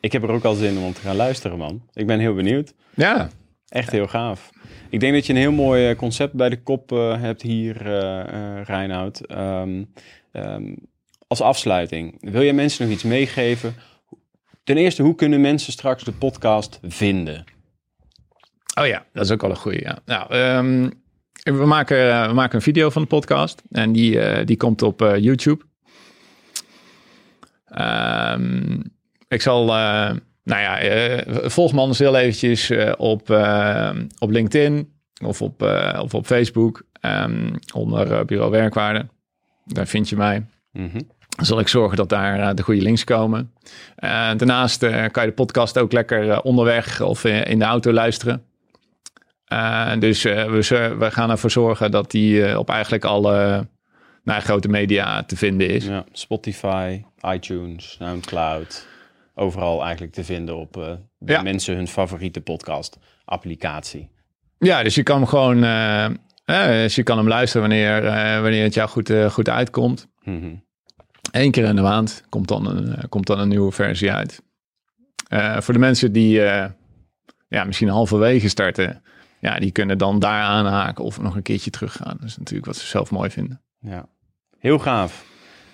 Ik heb er ook al zin om te gaan luisteren, man. Ik ben heel benieuwd. Ja, Echt heel gaaf. Ik denk dat je een heel mooi eh, concept bij de kop eh, hebt hier, eh, Reinoud. Ehm, ehm, als afsluiting, wil je mensen nog iets meegeven? Ten eerste, hoe kunnen mensen straks de podcast vinden? Oh ja, dat is ook wel een goede. Ja. Nou, ehm, we, maken, we maken een video van de podcast en die, die komt op YouTube. Ik zal, nou ja, eh, volg me anders heel eventjes eh, op, eh, op LinkedIn of op, of op Facebook ehm, onder Bureau Werkwaarde. Daar vind je mij. Dan zal ik zorgen dat daar de goede links komen. Eh, daarnaast kan je de podcast ook lekker onderweg of in de auto luisteren. Dus we, we gaan ervoor zorgen dat die op eigenlijk alle nou, grote media te vinden is. Ja, Spotify, iTunes, Soundcloud. Overal eigenlijk te vinden op eh, de Ja. mensen hun favoriete podcast applicatie. Ja, dus je kan hem gewoon eh, eh, dus je kan hem luisteren wanneer, wanneer het jou goed, goed uitkomt. Mhm. Eén keer in de maand komt dan een, komt dan een nieuwe versie uit. Voor de mensen die ja, misschien halverwege starten, ja, die kunnen dan daar aanhaken of nog een keertje teruggaan. Dat is natuurlijk wat ze zelf mooi vinden. Ja, heel gaaf.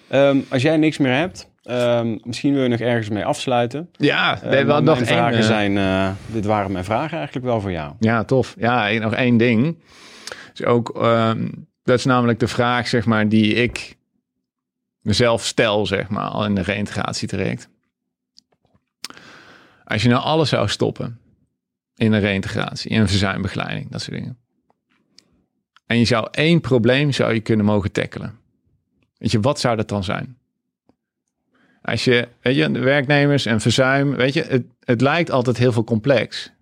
Ehm, als jij niks meer hebt, ehm, misschien wil je nog ergens mee afsluiten. Ja, Eh, we hebben maar nog mijn vragen eh, zijn, eh, dit waren mijn vragen eigenlijk wel voor jou. Ja, tof. Ja, nog één ding. Is ook, ehm, dat is namelijk de vraag, zeg maar, die ik mezelf stel, zeg maar, al in de reïntegratietraject. Als je nou alles zou stoppen in een reïntegratie, in een verzuimbegeleiding, dat soort dingen. En je zou één probleem zou je kunnen mogen tackelen. Weet je, wat zou dat dan zijn? Als je, weet je, de werknemers en verzuim, weet je, het, het lijkt altijd heel veel complex.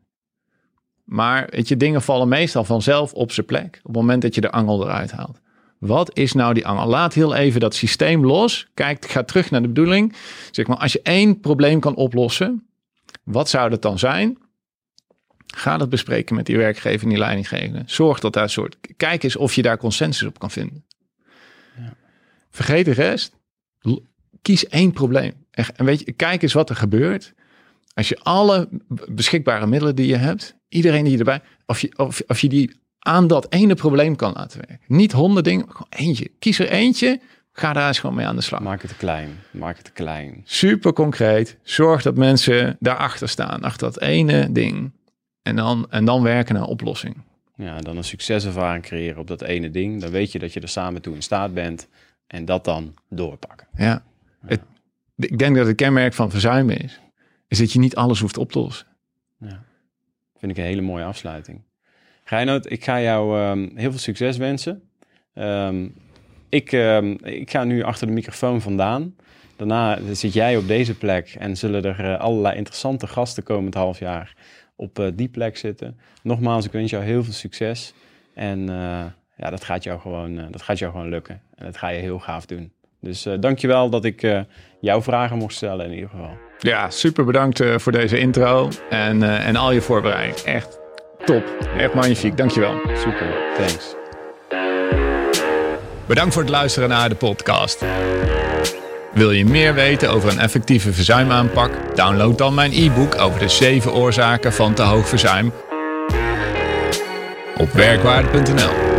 Maar weet je, dingen vallen meestal vanzelf op zijn plek. Op het moment dat je de angel eruit haalt. Wat is nou die angel? Laat heel even dat systeem los. Kijk, ga terug naar de bedoeling. Zeg maar, als je één probleem kan oplossen, wat zou dat dan zijn? Ga dat bespreken met die werkgever en die leidinggevende. Zorg dat daar soort. Kijk eens of je daar consensus op kan vinden. Vergeet de rest. Kies één probleem. Echt, En weet je, kijk eens wat er gebeurt. Als je alle beschikbare middelen die je hebt, iedereen die je erbij, of je, of, of je die aan dat ene probleem kan laten werken. Niet honderd dingen, gewoon eentje. Kies er eentje, ga daar eens gewoon mee aan de slag. Maak het klein, maak het klein. Super concreet. Zorg dat mensen daarachter staan, achter dat ene ding. En dan, en dan werken naar een oplossing. Ja, dan een succeservaring creëren op dat ene ding. Dan weet je dat je er samen toe in staat bent. En dat dan doorpakken. Ja. Ik denk dat het kenmerk van verzuimen is, is dat je niet alles hoeft op te lossen. Vind ik een hele mooie afsluiting. Reinoud, ik ga jou ehm, heel veel succes wensen. Ehm, ik, ehm, ik ga nu achter de microfoon vandaan. Daarna zit jij op deze plek en zullen er eh, allerlei interessante gasten komend half jaar op eh, die plek zitten. Nogmaals, ik wens jou heel veel succes. En eh, ja, dat gaat, jou gewoon, dat gaat jou gewoon lukken. En dat ga je heel gaaf doen. Dus eh dankjewel dat ik eh, jouw vragen mocht stellen in ieder geval. Ja, super bedankt eh, voor deze intro en, en al je voorbereiding. Echt top. Echt magnifiek. Dankjewel. Super, thanks. Bedankt voor het luisteren naar de podcast. Wil je meer weten over een effectieve verzuimaanpak? Download dan mijn e-book over de 7 oorzaken van te hoog verzuim op werkwaarde.nl.